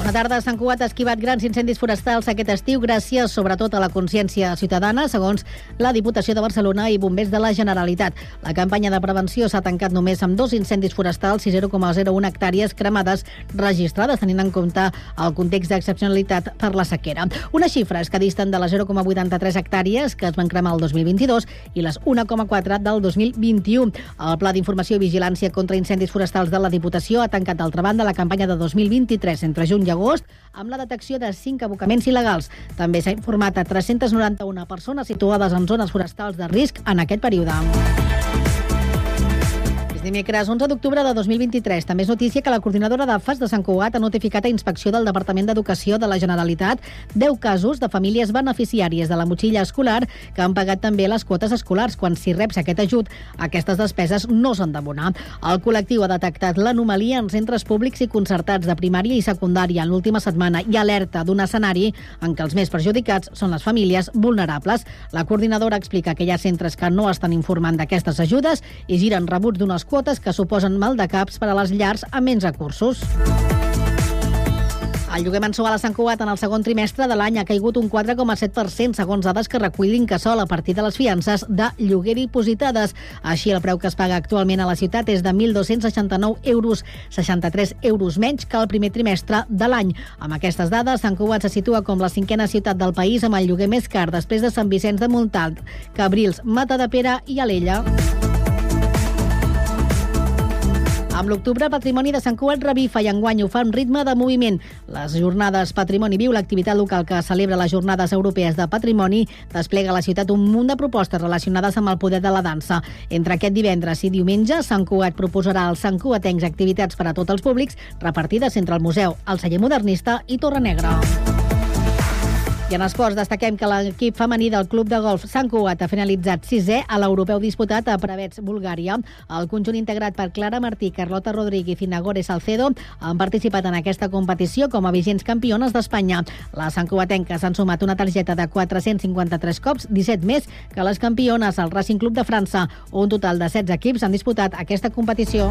Bona tarda. Sant Cugat ha esquivat grans incendis forestals aquest estiu gràcies sobretot a la consciència ciutadana, segons la Diputació de Barcelona i bombers de la Generalitat. La campanya de prevenció s'ha tancat només amb dos incendis forestals i 0,01 hectàrees cremades registrades, tenint en compte el context d'excepcionalitat per la sequera. Unes xifres que disten de les 0,83 hectàrees que es van cremar el 2022 i les 1,4 del 2021. El Pla d'Informació i Vigilància contra Incendis Forestals de la Diputació ha tancat, d'altra banda, la campanya de 2023 entre juny i agost amb la detecció de 5 abocaments il·legals. També s'ha informat a 391 persones situades en zones forestals de risc en aquest període. És dimecres 11 d'octubre de 2023. També és notícia que la coordinadora d'AFAS de Sant Cugat ha notificat a Inspecció del Departament d'Educació de la Generalitat 10 casos de famílies beneficiàries de la motxilla escolar que han pagat també les quotes escolars. Quan s'hi reps aquest ajut, aquestes despeses no s'han d'abonar. El col·lectiu ha detectat l'anomalia en centres públics i concertats de primària i secundària en l'última setmana i alerta d'un escenari en què els més perjudicats són les famílies vulnerables. La coordinadora explica que hi ha centres que no estan informant d'aquestes ajudes i giren rebuts d'unes quotes que suposen mal de caps per a les llars amb menys recursos. El lloguer mensual a Sant Cugat en el segon trimestre de l'any ha caigut un 4,7% segons dades que recull l'Incasol a partir de les fiances de lloguer dipositades. Així, el preu que es paga actualment a la ciutat és de 1.269 euros, 63 euros menys que el primer trimestre de l'any. Amb aquestes dades, Sant Cugat se situa com la cinquena ciutat del país amb el lloguer més car després de Sant Vicenç de Montalt, Cabrils, Mata de Pere i Alella. Amb l'octubre, Patrimoni de Sant Cugat revifa i enguany ho fa amb ritme de moviment. Les jornades Patrimoni Viu, l'activitat local que celebra les Jornades Europees de Patrimoni, desplega a la ciutat un munt de propostes relacionades amb el poder de la dansa. Entre aquest divendres i diumenge, Sant Cugat proposarà als Sant Cugatencs activitats per a tots els públics repartides entre el museu, el celler modernista i Torre Negra. I en esports destaquem que l'equip femení del Club de Golf Sant Cugat ha finalitzat sisè a l'europeu disputat a Prevets, Bulgària. El conjunt integrat per Clara Martí, Carlota Rodríguez i Nagore Salcedo han participat en aquesta competició com a vigents campiones d'Espanya. Les santcugatenques han sumat una targeta de 453 cops, 17 més que les campiones al Racing Club de França. Un total de 16 equips han disputat aquesta competició.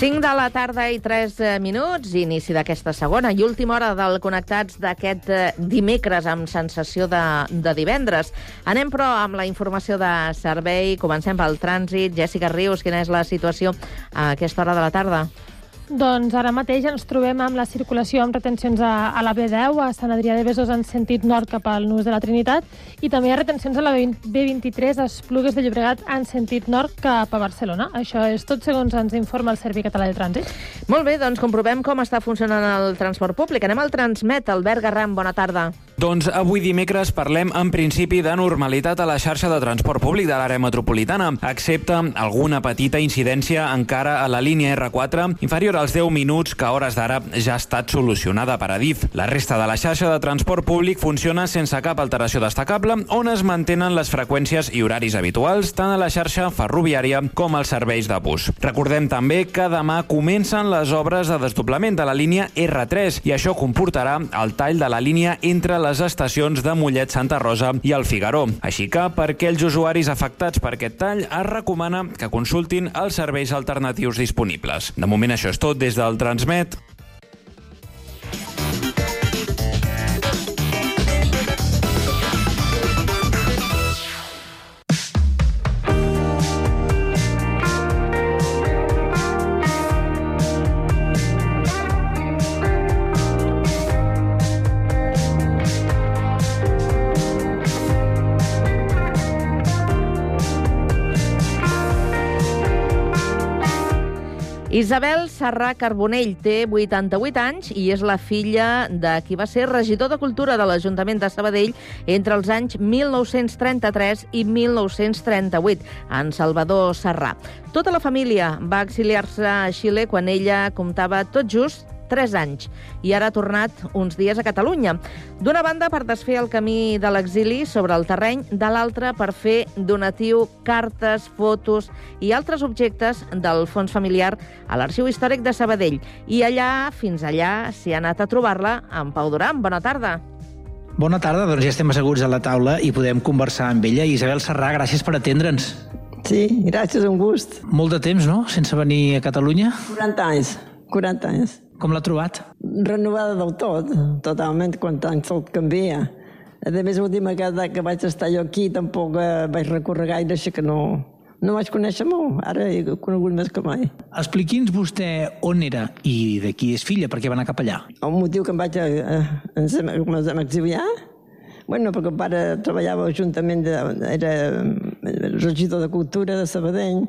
Cinc de la tarda i 3 minuts, inici d'aquesta segona i última hora del Connectats d'aquest eh, dimecres amb sensació de, de divendres. Anem, però, amb la informació de servei. Comencem pel trànsit. Jessica Rius, quina és la situació a aquesta hora de la tarda? Doncs ara mateix ens trobem amb la circulació amb retencions a, a la B10, a Sant Adrià de Besòs en sentit nord cap al Nus de la Trinitat, i també hi ha retencions a la B23 a Esplugues de Llobregat en sentit nord cap a Barcelona. Això és tot segons ens informa el Servei Català de Trànsit. Molt bé, doncs comprovem com està funcionant el transport públic. Anem al Transmet. Albert Garram, bona tarda. Doncs avui dimecres parlem en principi de normalitat a la xarxa de transport públic de l'àrea metropolitana, excepte alguna petita incidència encara a la línia R4 inferior als 10 minuts que a hores d'ara ja ha estat solucionada per Adif. La resta de la xarxa de transport públic funciona sense cap alteració destacable, on es mantenen les freqüències i horaris habituals tant a la xarxa ferroviària com als serveis de bus. Recordem també que demà comencen les obres de desdoblament de la línia R3 i això comportarà el tall de la línia entre les estacions de Mollet, Santa Rosa i el Figaró. Així que, per aquells usuaris afectats per aquest tall, es recomana que consultin els serveis alternatius disponibles. De moment això és tot des del Transmet. Isabel Serrà Carbonell té 88 anys i és la filla de qui va ser regidor de Cultura de l'Ajuntament de Sabadell entre els anys 1933 i 1938, en Salvador Serrà. Tota la família va exiliar-se a Xile quan ella comptava tot just 3 anys i ara ha tornat uns dies a Catalunya. D'una banda, per desfer el camí de l'exili sobre el terreny, de l'altra, per fer donatiu cartes, fotos i altres objectes del fons familiar a l'Arxiu Històric de Sabadell. I allà, fins allà, s'hi ha anat a trobar-la en Pau Duran. Bona tarda. Bona tarda, doncs ja estem asseguts a la taula i podem conversar amb ella. Isabel Serrà, gràcies per atendre'ns. Sí, gràcies, un gust. Molt de temps, no?, sense venir a Catalunya. 40 anys, 40 anys. Com l'ha trobat? Renovada del tot, totalment, quan tant tot canvia. A més, l'última vegada que vaig estar jo aquí tampoc eh, vaig recórrer gaire, així que no, no vaig conèixer molt. Ara he conegut més que mai. Expliqui'ns vostè on era i de qui és filla, perquè va anar cap allà. El motiu que em vaig a, a, hem, ens hem exiliar Bueno, perquè el pare treballava a l'Ajuntament, era regidor de Cultura de Sabadell,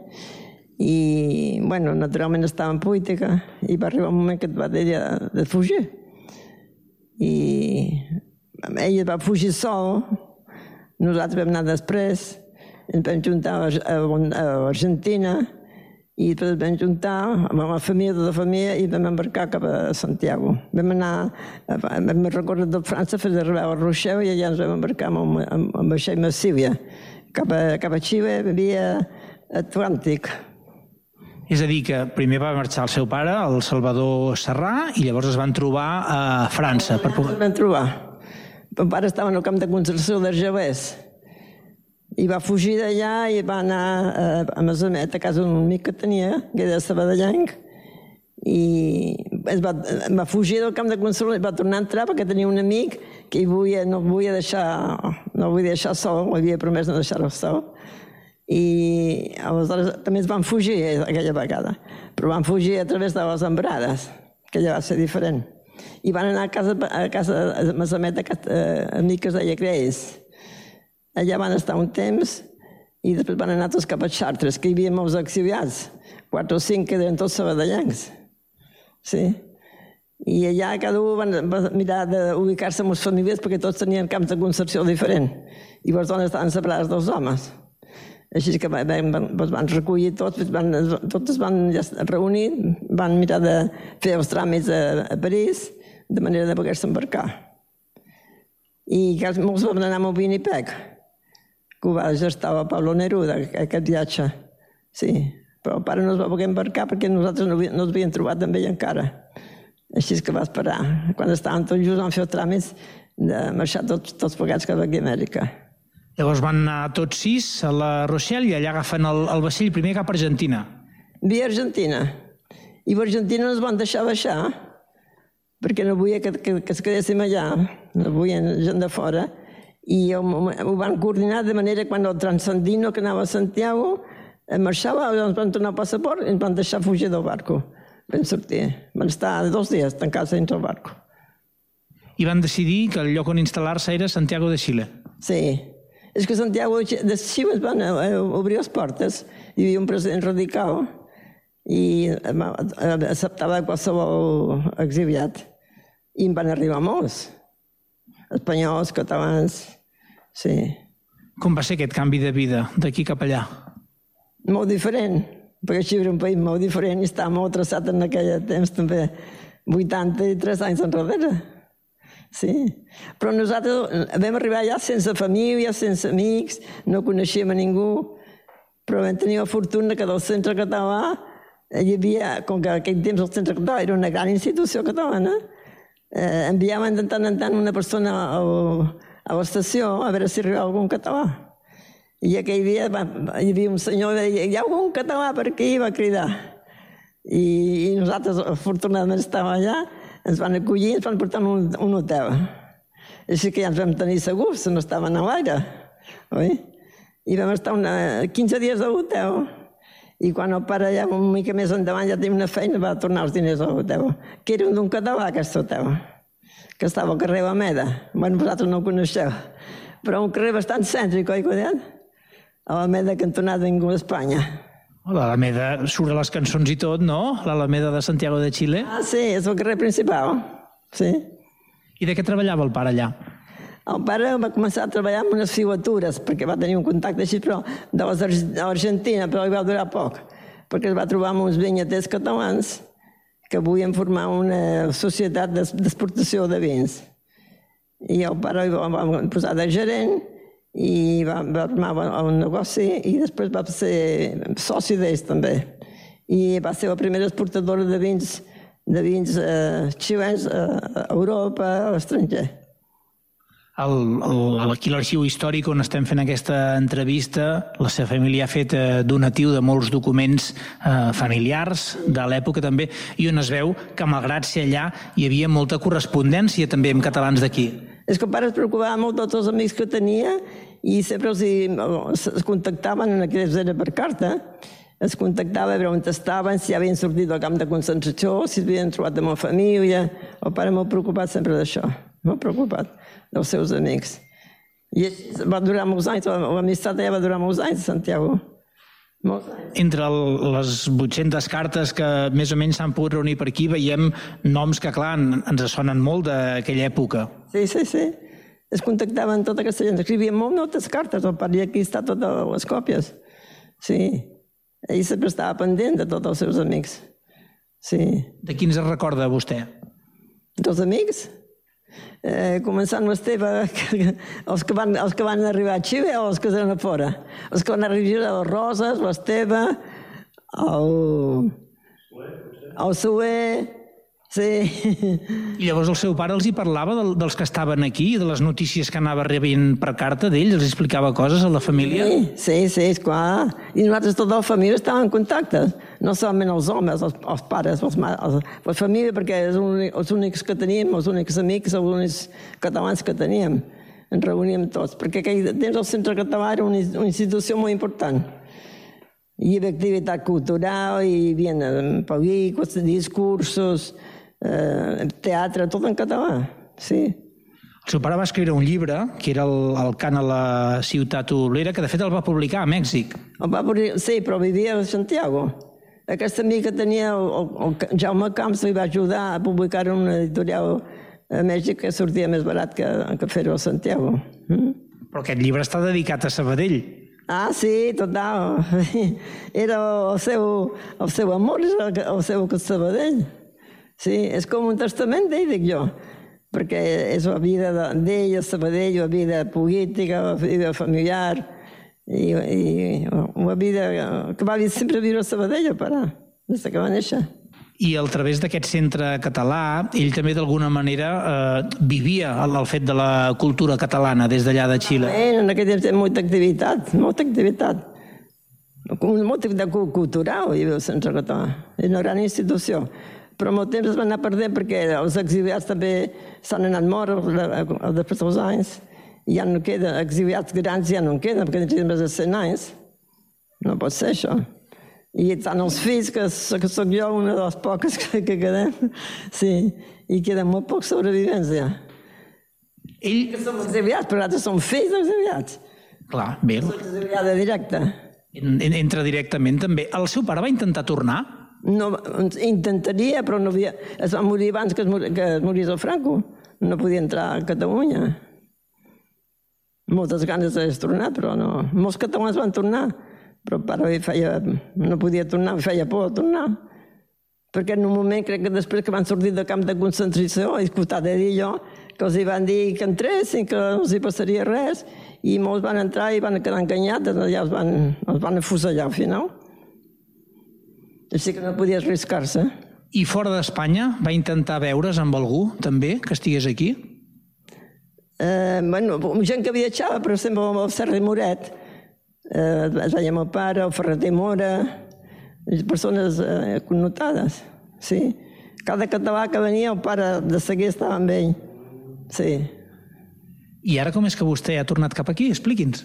i, bueno, naturalment estava en política, i va arribar un moment que et va dir de, de fugir. I ella va fugir sol, nosaltres vam anar després, ens vam juntar a, a, a Argentina, i després vam juntar amb la família de la família i vam embarcar cap a Santiago. Vam anar, vam recórrer de França fins a arribar a Rochelle i allà ens vam embarcar amb, amb, amb vaixell Massívia cap a, cap a Xile via Atlàntic. És a dir, que primer va marxar el seu pare, el Salvador Serrà, i llavors es van trobar a França. Per. Es van trobar. El pare estava en el camp de concentració d'Argelès i va fugir d'allà i va anar a, a Masamet, a casa d'un amic que tenia, que era sabadellenc, i es va, va fugir del camp de concentració i va tornar a entrar perquè tenia un amic que hi volia, no volia deixar, no volia deixar sol, havia promès no deixar-lo sol, i aleshores també es van fugir aquella vegada, però van fugir a través de les embrades, que ja va ser diferent. I van anar a casa, a casa a Masamet, a casa, a amic que es deia Creis. Allà van estar un temps i després van anar tots cap a Chartres, que hi havia molts exiliats, quatre o cinc que eren tots sabadellencs. Sí. I allà cada un va mirar d'ubicar-se amb les famílies perquè tots tenien camps de concepció diferent. I les dones estaven separades dels homes. Així que van, van, van recollir tots, van, tots es van reunir, van mirar de fer els tràmits a, a París, de manera de poder-se embarcar. I molts van anar amb el Winnipeg, que ho va gestar el Pablo Neruda, aquest viatge. Sí, però el pare no es va poder embarcar perquè nosaltres no, no ens havíem trobat amb ell encara. Així és que va esperar. Quan estàvem tots junts vam fer els tràmits de marxar tots, tots plegats cap a Amèrica. Llavors van anar tots sis a la Rochelle i allà agafen el, el vaixell primer cap a Argentina. Via Argentina. I a Argentina no ens van deixar baixar perquè no volia que, que, que es quedéssim allà, no volien gent de fora. I ho, ho van coordinar de manera que quan el transcendino que anava a Santiago marxava, ens van tornar el passaport i ens van deixar fugir del barco. Vam sortir. Van estar dos dies tancats dins el barco. I van decidir que el lloc on instal·lar-se era Santiago de Xile. Sí, és que Santiago de Xile van eh, obrir les portes, hi havia un president radical i acceptava qualsevol exiliat. I en van arribar molts, espanyols, catalans, sí. Com va ser aquest canvi de vida d'aquí cap allà? Molt diferent, perquè Xile era un país molt diferent i estava molt traçat en aquell temps també, 83 anys enrere. Sí, però nosaltres vam arribar allà sense família, sense amics, no coneixíem a ningú, però vam tenir la fortuna que del centre català hi havia, com que aquell temps el centre català era una gran institució catalana, eh, enviaven de tant en tant una persona al, a l'estació a veure si arribava algun català. I aquell dia va, hi havia un senyor que deia, hi ha algun català per aquí? I va cridar. I, i nosaltres, afortunadament, estàvem allà, ens van acollir i ens van portar un, un hotel. Així que ja ens vam tenir segurs, no estaven a l'aire. Oi? I vam estar una, 15 dies a l'hotel. I quan el pare ja una mica més endavant ja tenia una feina, va tornar els diners a l'hotel. Que era d'un català, aquest hotel, que estava al carrer Alameda. Bueno, vosaltres no ho coneixeu. Però un carrer bastant cèntric, oi, Codet? A l'Alameda, cantonada d'Inglaterra, Espanya. L'Alameda surt a les cançons i tot, no? L'Alameda de Santiago de Chile. Ah, sí, és el carrer principal. Sí. I de què treballava el pare allà? El pare va començar a treballar amb unes filatures, perquè va tenir un contacte així, però de les Argentina, però li va durar poc, perquè es va trobar amb uns vinyaters catalans que volien formar una societat d'exportació de vins. I el pare va posar de gerent i va, va formar un negoci i després va ser soci d'ells també. I va ser la primera exportadora de vins de vins eh, xilens a Europa, a l'estranger. Aquí a l'Arxiu Històric on estem fent aquesta entrevista, la seva família ha fet eh, donatiu de molts documents eh, familiars de l'època també, i on es veu que malgrat ser allà hi havia molta correspondència també amb catalans d'aquí. És que el pare es preocupava molt de tots els amics que tenia i sempre els, es contactaven, en aquells era per carta, es contactava a veure on estaven, si havien sortit del camp de concentració, si havien trobat la meva família. El pare molt preocupat sempre d'això, molt preocupat dels seus amics. I va durar molts anys, l'amistat ja va durar molts anys, Santiago. Entre el, les 800 cartes que més o menys s'han pogut reunir per aquí, veiem noms que, clar, ens sonen molt d'aquella època. Sí, sí, sí. Es contactaven tota aquesta gent. Escrivien molt moltes cartes al pare i aquí està totes les còpies. Sí. Ell sempre estava pendent de tots els seus amics. Sí. De quins es recorda vostè? Dels amics? eh, començant l'Esteve, els, que van, els que van arribar a Xile o els que eren a fora? Els que van arribar a les Roses, l'Esteve, el, el Sué, Sí. I llavors el seu pare els hi parlava del, dels que estaven aquí, de les notícies que anava rebent per carta d'ells, els explicava coses a la família? Sí, sí, sí, esclar. I nosaltres, tota la família, estàvem en contacte. No solament els homes, els, els pares, els, els, la família, perquè és un, els únics que teníem, els únics amics, els únics catalans que teníem. Ens reuníem tots, perquè aquell temps el centre català era una, una institució molt important. Hi havia activitat cultural, hi havia pel·lícules, discursos, eh, teatre, tot en català, sí. El seu pare va escriure un llibre, que era el, el cant a la ciutat obrera, que de fet el va publicar a Mèxic. El va publicar, sí, però vivia a Santiago. Aquesta amiga que tenia, el, el Jaume Camps, li va ajudar a publicar una editorial a Mèxic que sortia més barat que, que fer-ho a Santiago. Mm? Però aquest llibre està dedicat a Sabadell. Ah, sí, total. Era el seu, el seu amor, el seu Sabadell. Sí, és com un testament d'ell, dic jo, perquè és la vida d'ell, a Sabadell, la vida política, la vida familiar, i, i una vida que va sempre viure a Sabadell, però, des que va néixer. I a través d'aquest centre català, ell també d'alguna manera eh, vivia el, el fet de la cultura catalana des d'allà de Xile. Eh, en aquest temps molta activitat, molta activitat. Molta activitat cultural hi havia al centre català. És una gran institució però amb el temps es van anar perdent perquè els exiliats també s'han anat morts després dels anys. I ja no queda, exiliats grans ja no en queden, perquè tenen més de 100 anys. No pot ser això. I tant els fills, que, que sóc jo una de les poques que, que quedem, sí, i queden molt pocs sobrevivents ja. Ell... Que som exiliats, però nosaltres som fills d'exiliats. Clar, bé. Soc exiliada directa. Entra directament també. El seu pare va intentar tornar? No, intentaria, però no havia... Es va morir abans que es, mor, que es morís el Franco. No podia entrar a Catalunya. Moltes ganes d'haver tornat, però no. Molts catalans van tornar, però el pare feia, no podia tornar, feia por tornar. Perquè en un moment, crec que després que van sortir del camp de concentració, he escoltat a dir jo, que els hi van dir que entressin, que no els hi passaria res, i molts van entrar i van quedar enganyats, allà els van, els van afusellar al final. Així que no podia arriscar-se. I fora d'Espanya va intentar veure's amb algú, també, que estigués aquí? Eh, bueno, gent que viatjava, però sempre amb el Serri Moret. Eh, es veia el pare, el Ferreter Mora, persones eh, connotades, sí. Cada català que venia, el pare de seguir estava amb ell, sí. I ara com és que vostè ha tornat cap aquí? Expliqui'ns.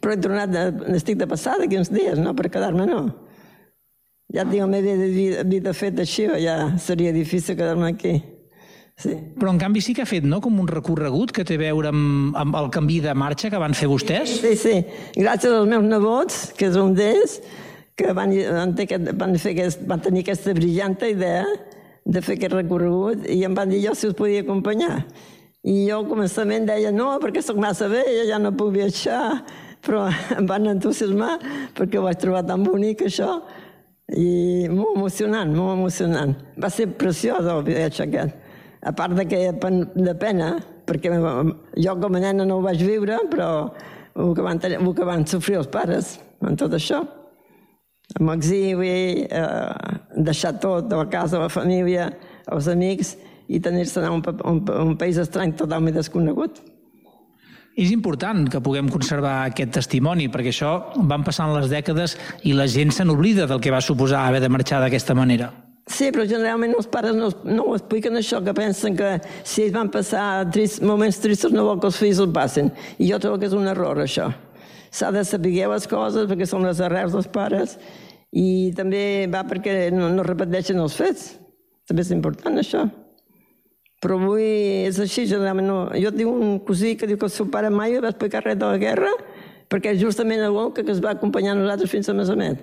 Però he tornat, de, estic de passada aquí uns dies, no per quedar-me, no. Ja tinc la meva vida, vida feta així, ja seria difícil quedar-me aquí. Sí. Però en canvi sí que ha fet, no?, com un recorregut que té a veure amb, amb el canvi de marxa que van fer vostès? Sí, sí. Gràcies als meus nebots, que és un d'ells, que van, van, aquest- van, fer aquest, van tenir aquesta brillanta idea de fer aquest recorregut i em van dir jo si us podia acompanyar. I jo al començament deia no, perquè sóc massa vella, ja no puc viatjar, però em van entusiasmar perquè ho vaig trobar tan bonic això i molt emocionant, molt emocionant. Va ser preciós el viatge aquest. A part de que de pena, perquè jo com a nena no ho vaig viure, però el que van, el que van sofrir els pares en tot això. Amb exili, eh, deixar tot, la casa, la família, els amics, i tenir-se a un, un, un país estrany totalment desconegut. És important que puguem conservar aquest testimoni, perquè això van passant les dècades i la gent se n'oblida del que va suposar haver de marxar d'aquesta manera. Sí, però generalment els pares no, no ho expliquen això, que pensen que si ells van passar trist, moments tristos no vol que els fills el passin. I jo trobo que és un error, això. S'ha de saber les coses perquè són les arrels dels pares i també va perquè no, no repeteixen els fets. També és important, això. Però avui és així, generalment no. Jo tinc un cosí que diu que el seu pare mai va explicar res de la guerra perquè és justament el que es va acompanyar a nosaltres fins a Masamet.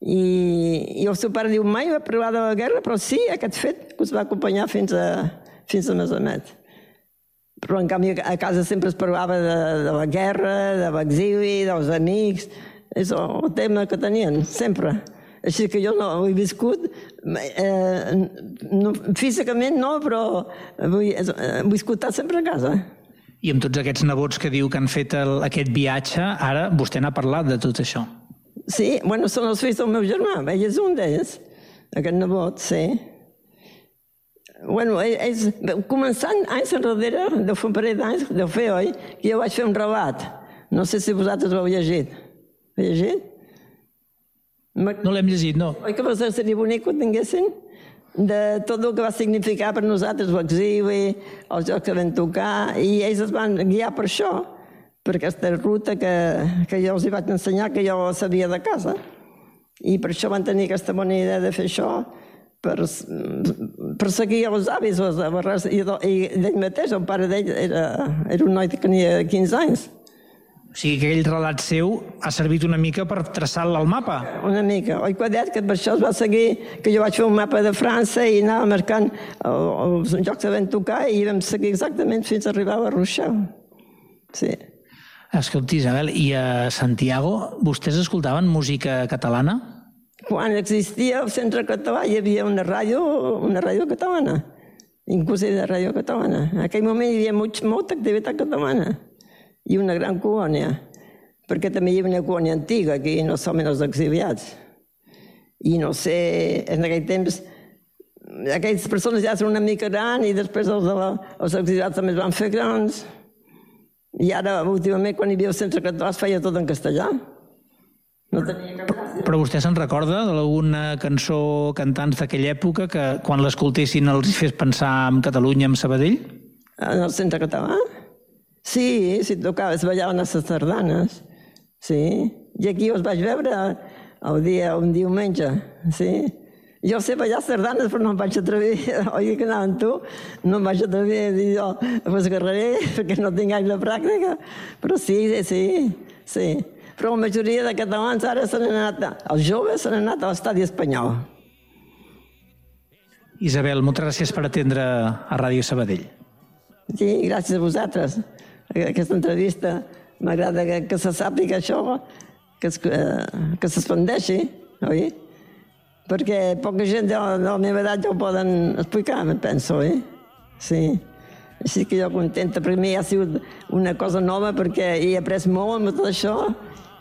I, I el seu pare diu, mai va parlar de la guerra, però sí aquest fet que us va acompanyar fins a, fins a Masamet. Però en canvi a casa sempre es parlava de, de la guerra, de l'exili, dels amics, és el tema que tenien, sempre. Així que jo no ho he viscut, eh, no, físicament no, però vull, eh, ho he viscut sempre a casa. I amb tots aquests nebots que diu que han fet el, aquest viatge, ara vostè n'ha parlat de tot això. Sí, bueno, són els fills del meu germà, ell és un d'ells, aquest nebot, sí. Bueno, ells, començant anys enrere, de fa un parell d'anys, deu fer, oi? Que jo vaig fer un relat. No sé si vosaltres ho heu llegit. Heu llegit? No l'hem llegit, no. Oi que va ser seria bonic que ho tinguessin? De tot el que va significar per nosaltres l'exili, els jocs que vam tocar, i ells es van guiar per això, per aquesta ruta que, que jo els hi vaig ensenyar, que jo sabia de casa. I per això van tenir aquesta bona idea de fer això, per, per seguir els avis, les barres, i, i d'ell mateix, el pare d'ell era, era un noi que tenia 15 anys. O sigui que aquell relat seu ha servit una mica per traçar-la al mapa. Una mica. Oi, Quadet, que per això es va seguir, que jo vaig fer un mapa de França i anava marcant el- els jocs que vam tocar i vam seguir exactament fins a arribar a Rochelle. Sí. Escolti, Isabel, i a Santiago vostès escoltaven música catalana? Quan existia el centre català hi havia una ràdio, una ràdio catalana, inclusive de ràdio catalana. En aquell moment hi havia molt, molta activitat catalana i una gran colònia, perquè també hi havia una colònia antiga aquí, no solament els exiliats. I no sé, en aquell temps, aquelles persones ja són una mica grans i després els, de la, els exiliats també es van fer grans. I ara, últimament, quan hi havia el centre català, es feia tot en castellà. No tenia cap. Però vostè se'n recorda d'alguna cançó cantants d'aquella època que quan l'escoltessin els fes pensar en Catalunya, en Sabadell? En el centre català? Sí, si tocava, es ballaven les sardanes. Sí. I aquí els vaig veure el dia, un diumenge. Sí. Jo sé ballar sardanes, però no em vaig atrevir. Oi que anava amb tu? No em vaig atrevir a dir jo, pues agarraré, perquè no tinc gaire pràctica. Però sí, sí, sí. Però la majoria de catalans ara s'han anat, els joves s'han anat a l'estadi espanyol. Isabel, moltes gràcies per atendre a Ràdio Sabadell. Sí, gràcies a vosaltres. Aquesta entrevista m'agrada que, que se sàpiga això, que, es, eh, que s'expandeixi, oi? Perquè poca gent de, de la meva edat ja ho poden explicar, me penso, oi? Sí. Així que jo contenta. Per mi ha sigut una cosa nova perquè he après molt amb tot això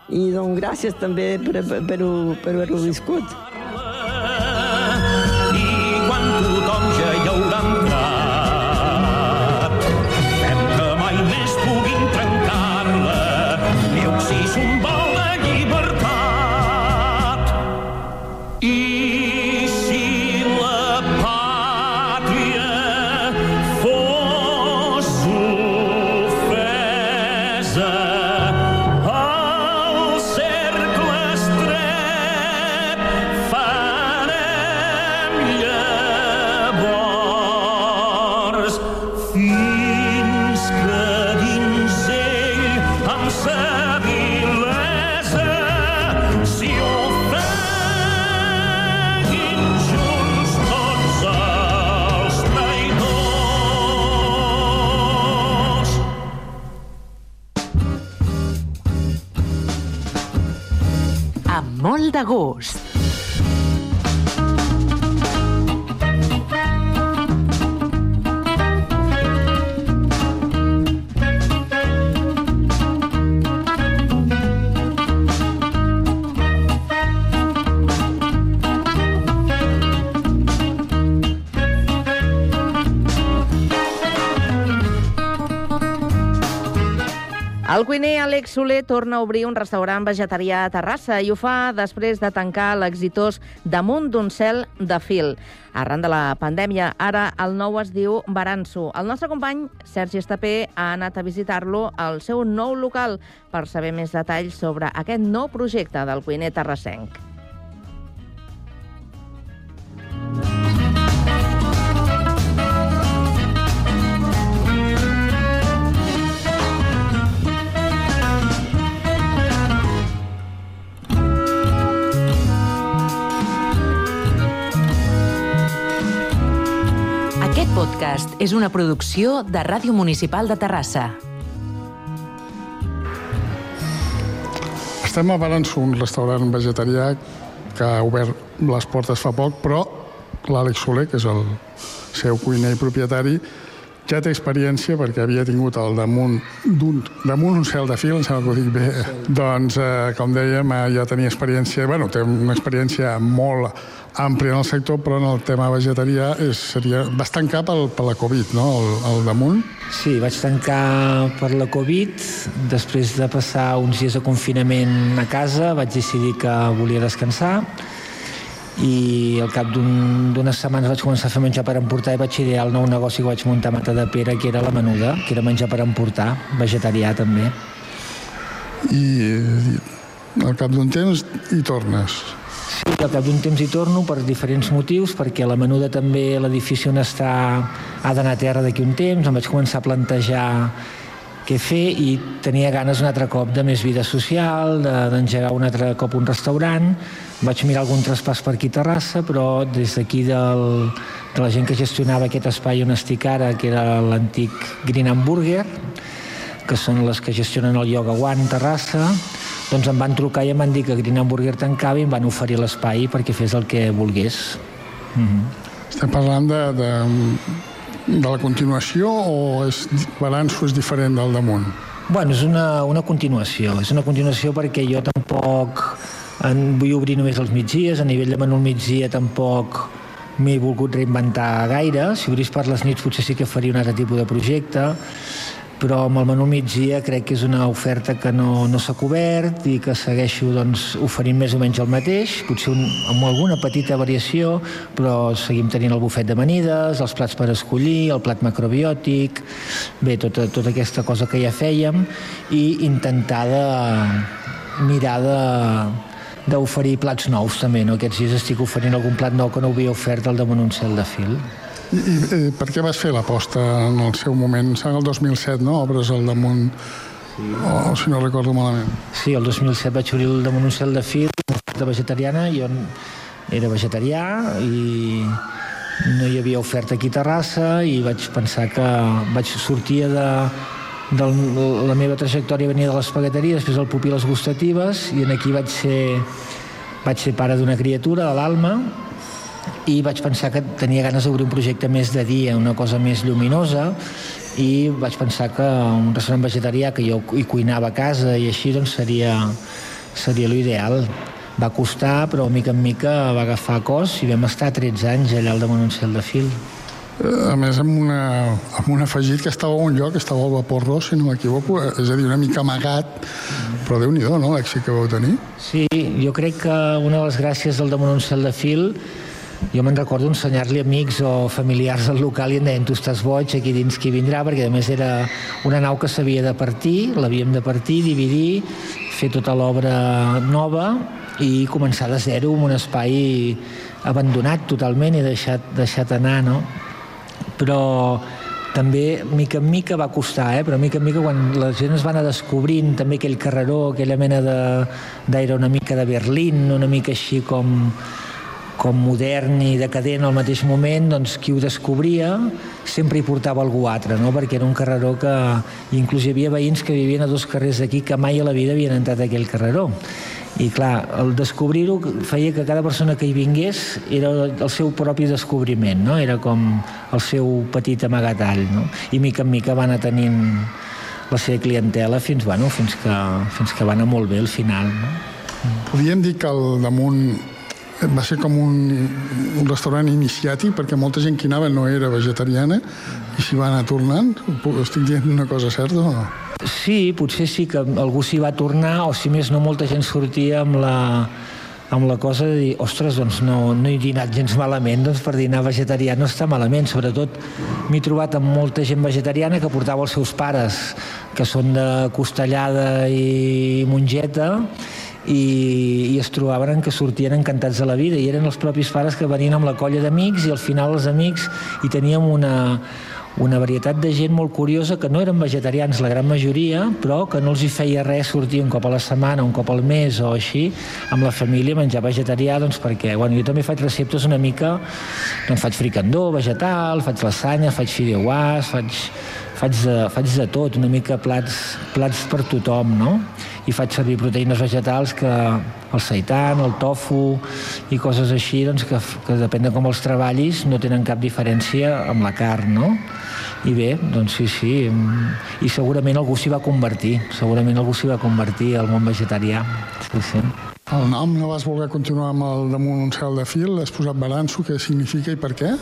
i dono gràcies també per, per, per, per haver-ho viscut. Molt El cuiner Àlex Soler torna a obrir un restaurant vegetarià a Terrassa i ho fa després de tancar l'exitós Damunt d'un cel de fil. Arran de la pandèmia, ara el nou es diu Baranso. El nostre company, Sergi Estapé, ha anat a visitar-lo al seu nou local per saber més detalls sobre aquest nou projecte del cuiner terrassenc. Podcast és una producció de Ràdio Municipal de Terrassa. Estem a Balanço, un restaurant vegetarià que ha obert les portes fa poc, però l'Àlex Soler, que és el seu cuiner i propietari, ja té experiència perquè havia tingut el damunt d'un damunt un cel de fil, em sembla que ho dic bé. Doncs, eh, com dèiem, eh, ja tenia experiència, bueno, té una experiència molt àmplia en el sector, però en el tema vegetarià és, seria bastant cap pel, per la Covid, no?, el, el damunt. Sí, vaig tancar per la Covid. Després de passar uns dies de confinament a casa, vaig decidir que volia descansar i al cap d'unes un, setmanes vaig començar a fer menjar per emportar i vaig idear el nou negoci que vaig muntar a Mata de Pere, que era la menuda, que era menjar per emportar, vegetarià també. I eh, al cap d'un temps hi tornes. Sí, al cap d'un temps hi torno per diferents motius, perquè la menuda també, l'edifici on està, ha d'anar a terra d'aquí un temps, em vaig començar a plantejar què fer i tenia ganes un altre cop de més vida social, d'engegar de, un altre cop un restaurant. Vaig mirar algun traspàs per aquí a Terrassa, però des d'aquí del, de la gent que gestionava aquest espai on estic ara, que era l'antic Green Hamburger, que són les que gestionen el Yoga One Terrassa, doncs em van trucar i em van dir que Green Hamburger tancava i em van oferir l'espai perquè fes el que volgués. Mm -hmm. Estem parlant de, de de la continuació o és, Balanço és diferent del damunt? Bueno, és una, una continuació. És una continuació perquè jo tampoc en vull obrir només els migdies, a nivell de menú migdia tampoc m'he volgut reinventar gaire. Si obrís per les nits potser sí que faria un altre tipus de projecte però amb el menú migdia crec que és una oferta que no, no s'ha cobert i que segueixo doncs, oferint més o menys el mateix, potser un, amb alguna petita variació, però seguim tenint el bufet d'amanides, els plats per escollir, el plat macrobiòtic, bé, tota, tota aquesta cosa que ja fèiem, i intentar de mirar de d'oferir plats nous també, no? Aquests dies estic oferint algun plat nou que no havia ofert al damunt un cel de fil. I, i, i per què vas fer l'aposta en el seu moment? En el 2007, no? Obres al damunt, sí. o si no recordo malament. Sí, el 2007 vaig obrir el damunt un cel de fil, de vegetariana, jo era vegetarià i no hi havia oferta aquí a Terrassa i vaig pensar que vaig sortir de, de la meva trajectòria venia de l'espagueteria, després el pupil·les gustatives i en aquí vaig ser, vaig ser pare d'una criatura, de l'Alma, i vaig pensar que tenia ganes d'obrir un projecte més de dia, una cosa més lluminosa i vaig pensar que un restaurant vegetarià que jo hi cuinava a casa i així doncs seria, seria l'ideal. Va costar, però mica en mica va agafar cos i vam estar 13 anys allà al damunt un cel de fil. A més, amb, una, amb un afegit que estava a un lloc, estava al vapor ros, si no m'equivoco, és a dir, una mica amagat, però déu nhi no?, l'èxit que vau tenir. Sí, jo crec que una de les gràcies del damunt un cel de fil jo me'n recordo ensenyar-li amics o familiars al local i em deien tu estàs boig, aquí dins qui vindrà, perquè a més era una nau que s'havia de partir, l'havíem de partir, dividir, fer tota l'obra nova i començar de zero en un espai abandonat totalment i deixat, deixat anar, no? Però també mica en mica va costar, eh? però mica en mica quan la gent es va anar descobrint també aquell carreró, aquella mena d'aire una mica de Berlín, una mica així com com modern i decadent al mateix moment, doncs qui ho descobria sempre hi portava algú altre, no? perquè era un carreró que inclús hi havia veïns que vivien a dos carrers d'aquí que mai a la vida havien entrat a aquell carreró. i clar, el descobrir-ho feia que cada persona que hi vingués era el seu propi descobriment, no? era com el seu petit amagatall, no? i mica en mica va anar tenint la seva clientela fins, bueno, fins, que, fins que va anar molt bé al final. No? Podríem dir que al damunt va ser com un, un restaurant iniciàtic perquè molta gent que anava no era vegetariana i s'hi va anar tornant. Estic dient una cosa certa o no? Sí, potser sí que algú s'hi va tornar, o si més no molta gent sortia amb la, amb la cosa de dir, ostres, doncs no, no he dinat gens malament, doncs per dinar vegetarià no està malament, sobretot m'he trobat amb molta gent vegetariana que portava els seus pares, que són de Costellada i Mongeta, i, i es trobaven que sortien encantats de la vida i eren els propis pares que venien amb la colla d'amics i al final els amics i teníem una, una varietat de gent molt curiosa que no eren vegetarians la gran majoria, però que no els hi feia res sortir un cop a la setmana, un cop al mes o així, amb la família menjar vegetarià, doncs perquè, bueno, jo també faig receptes una mica, doncs faig fricandó vegetal, faig lasanya, faig fideuàs, faig, faig, de, faig de tot, una mica plats, plats per tothom, no? I faig servir proteïnes vegetals que el seitan, el tofu i coses així, doncs que, que depèn de com els treballis, no tenen cap diferència amb la carn, no? I bé, doncs sí, sí, i segurament algú s'hi va convertir, segurament algú s'hi va convertir al món vegetarià, sí, sí. El nom no vas voler continuar amb el damunt un cel de fil, has posat balanço, què significa i per què?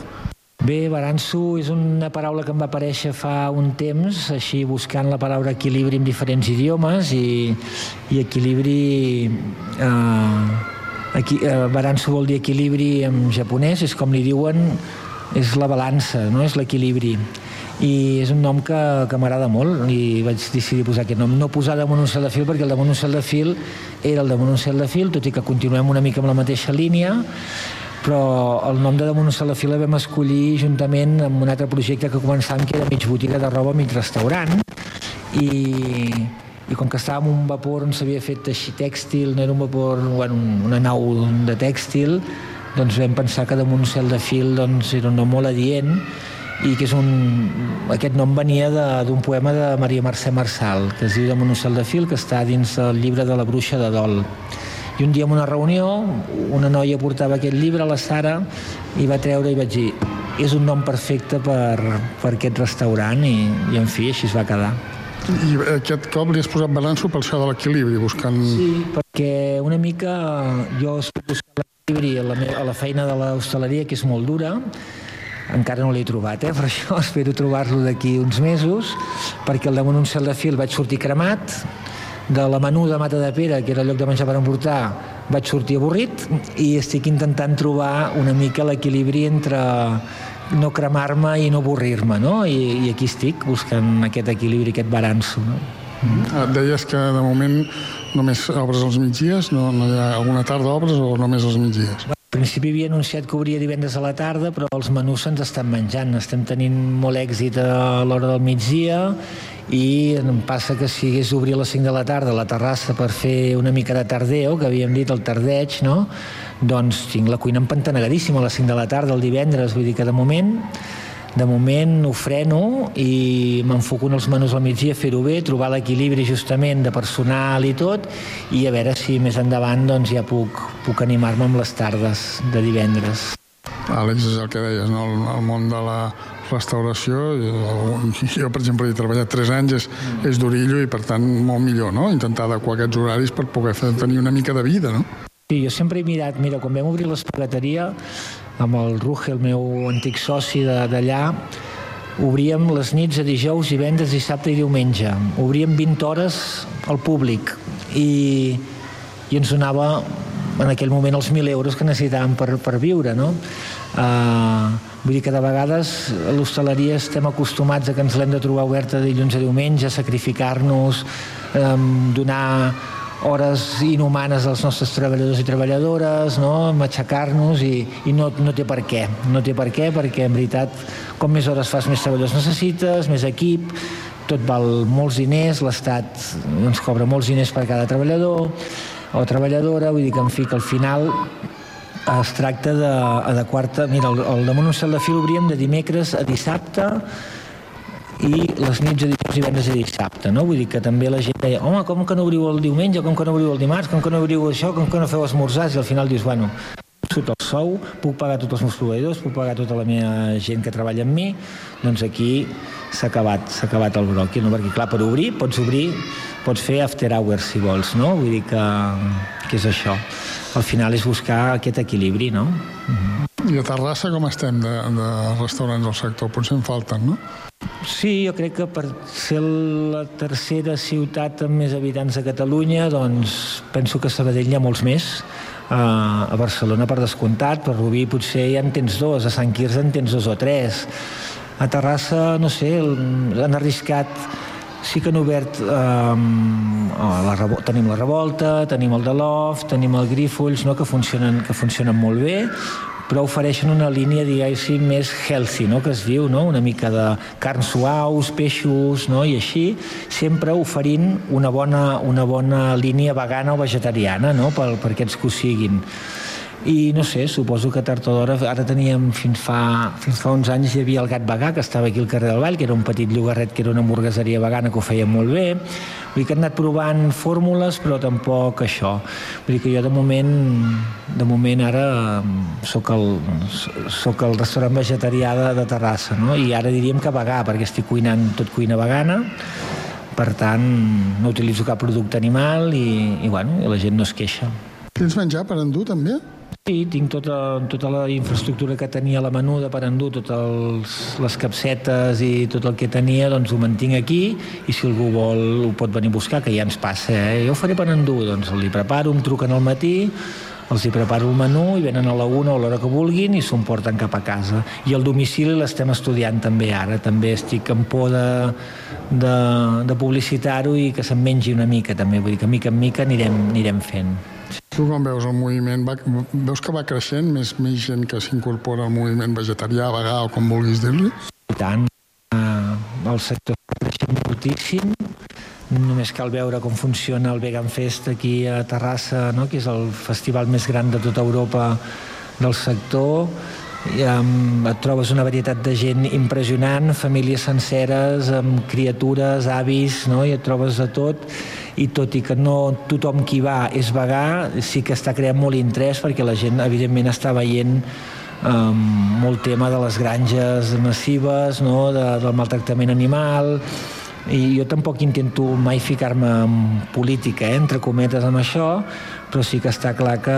Bé, balanço és una paraula que em va aparèixer fa un temps, així buscant la paraula equilibri en diferents idiomes i, i equilibri... Eh, aquí, eh, balanço vol dir equilibri en japonès, és com li diuen, és la balança, no és l'equilibri. I és un nom que, que m'agrada molt i vaig decidir posar aquest nom. No posar damunt un cel de fil perquè el damunt un cel de fil era el damunt un cel de fil tot i que continuem una mica amb la mateixa línia però el nom de damunt un cel de fil el vam escollir juntament amb un altre projecte que començàvem que era mig botiga de roba, mig restaurant i, i com que estàvem un vapor on s'havia fet així tèxtil, no era un vapor, bueno, una nau de tèxtil, doncs vam pensar que damunt un cel de fil doncs, era un nom molt adient i que és un... aquest nom venia d'un poema de Maria Mercè Marçal, que es diu Damunt un cel de fil, que està dins el llibre de la bruixa de Dol. I un dia en una reunió, una noia portava aquest llibre, la Sara, i va treure i vaig dir és un nom perfecte per, per aquest restaurant i, i en fi, així es va quedar. I aquest cop li has posat balanço pel això de l'equilibri, buscant... Sí, perquè una mica jo estic buscant l'equilibri a la, a la feina de l'hostaleria, que és molt dura, encara no l'he trobat, eh? per això espero trobar-lo d'aquí uns mesos, perquè al damunt un cel de fil vaig sortir cremat, de la menú de Mata de Pere, que era el lloc de menjar per emportar, vaig sortir avorrit i estic intentant trobar una mica l'equilibri entre no cremar-me i no avorrir-me, no? I, I aquí estic buscant aquest equilibri, aquest balanço, no? Mm. Deies que de moment només obres els migdies, no, no hi ha alguna tarda obres o només els migdies? Principi havia anunciat que obria divendres a la tarda, però els menús se'ns estan menjant. Estem tenint molt èxit a l'hora del migdia i em passa que si hagués d'obrir a les 5 de la tarda la terrassa per fer una mica de tardeo, que havíem dit el tardeig, no? doncs tinc la cuina empantanegadíssima a les 5 de la tarda el divendres, vull dir que de moment de moment ho freno i m'enfoco en els menús al migdia, fer-ho bé, trobar l'equilibri justament de personal i tot, i a veure si més endavant doncs, ja puc, puc animar-me amb les tardes de divendres. Àlex, és el que deies, no? el, el món de la restauració, jo per exemple he treballat 3 anys, és, és d'orillo i per tant molt millor, no? Intentar adequar aquests horaris per poder fer, tenir una mica de vida, no? Sí, jo sempre he mirat, mira, quan vam obrir l'espagateria, amb el Ruge, el meu antic soci d'allà, obríem les nits a dijous, divendres, dissabte i diumenge. Obríem 20 hores al públic i, i ens donava en aquell moment els 1.000 euros que necessitàvem per, per viure, no? Uh, vull dir que de vegades a l'hostaleria estem acostumats a que ens l'hem de trobar oberta de dilluns a diumenge, sacrificar-nos, um, donar hores inhumanes als nostres treballadors i treballadores, no? matxacar-nos i, i no, no té per què. No té per què perquè en veritat com més hores fas més treballadors necessites, més equip, tot val molts diners, l'Estat ens cobra molts diners per cada treballador o treballadora, vull dir que en fi que al final es tracta d'adequar-te... Mira, el, el damunt un cel de fil obríem de dimecres a dissabte i les nits de dijous, divendres i dissabte, no? Vull dir que també la gent deia, home, com que no obriu el diumenge, com que no obriu el dimarts, com que no obriu això, com que no feu esmorzars, i al final dius, bueno, surt el sou, puc pagar tots els meus proveïdors, puc pagar tota la meva gent que treballa amb mi, doncs aquí s'ha acabat, s'ha acabat el broqui, no? perquè clar, per obrir, pots obrir, pots fer after hours si vols, no? Vull dir que, que és això. Al final és buscar aquest equilibri, no? I a Terrassa com estem de, de restaurants del sector? Potser en falten, no? Sí, jo crec que per ser la tercera ciutat amb més habitants de Catalunya, doncs penso que a Sabadell hi ha molts més. Uh, a Barcelona, per descomptat, per Rubí potser ja en tens dos, a Sant Quirze en tens dos o tres. A Terrassa, no sé, han arriscat sí que han obert um, la, Revo- tenim la Revolta, tenim el de l'Off, tenim el Grífolls, no? que, funcionen, que funcionen molt bé, però ofereixen una línia, diguéssim, més healthy, no? que es diu, no? una mica de carns suaus, peixos, no? i així, sempre oferint una bona, una bona línia vegana o vegetariana no? per, per aquests que ho siguin. I no sé, suposo que tard o d'hora, ara teníem fins fa, fins fa uns anys hi havia el Gat Vegà, que estava aquí al carrer del Vall, que era un petit llogarret que era una hamburgueseria vegana que ho feia molt bé. Vull dir que han anat provant fórmules, però tampoc això. Vull dir que jo de moment, de moment ara sóc el, sóc el restaurant vegetarià de, de Terrassa, no? I ara diríem que vegà, perquè estic cuinant tot cuina vegana, per tant, no utilitzo cap producte animal i, i, bueno, i la gent no es queixa. Tens menjar per endur, també? Sí, tinc tota, tota la infraestructura que tenia la menuda per endur, totes les capsetes i tot el que tenia, doncs ho mantinc aquí i si algú vol ho pot venir a buscar, que ja ens passa, eh? Jo ho faré per endur, doncs li preparo, em truquen al matí, els hi preparo el menú i venen a la una o l'hora que vulguin i s'ho emporten cap a casa. I el domicili l'estem estudiant també ara, també estic en por de, de, de publicitar-ho i que se'n mengi una mica també, vull dir que mica en mica anirem, anirem fent. Tu com veus el moviment? Va, veus que va creixent? Més, més gent que s'incorpora al moviment vegetarià, vegà o com vulguis dir-li? I tant. Eh, el sector està creixent moltíssim. Només cal veure com funciona el Vegan Fest aquí a Terrassa, no? que és el festival més gran de tota Europa del sector. I, um, et trobes una varietat de gent impressionant, famílies senceres, amb criatures, avis, no? i et trobes de tot i tot i que no tothom qui va és vegà, sí que està creant molt interès perquè la gent evidentment està veient um, molt tema de les granges massives, no? de, del maltractament animal, i jo tampoc intento mai ficar-me en política, eh, entre cometes, amb això, però sí que està clar que,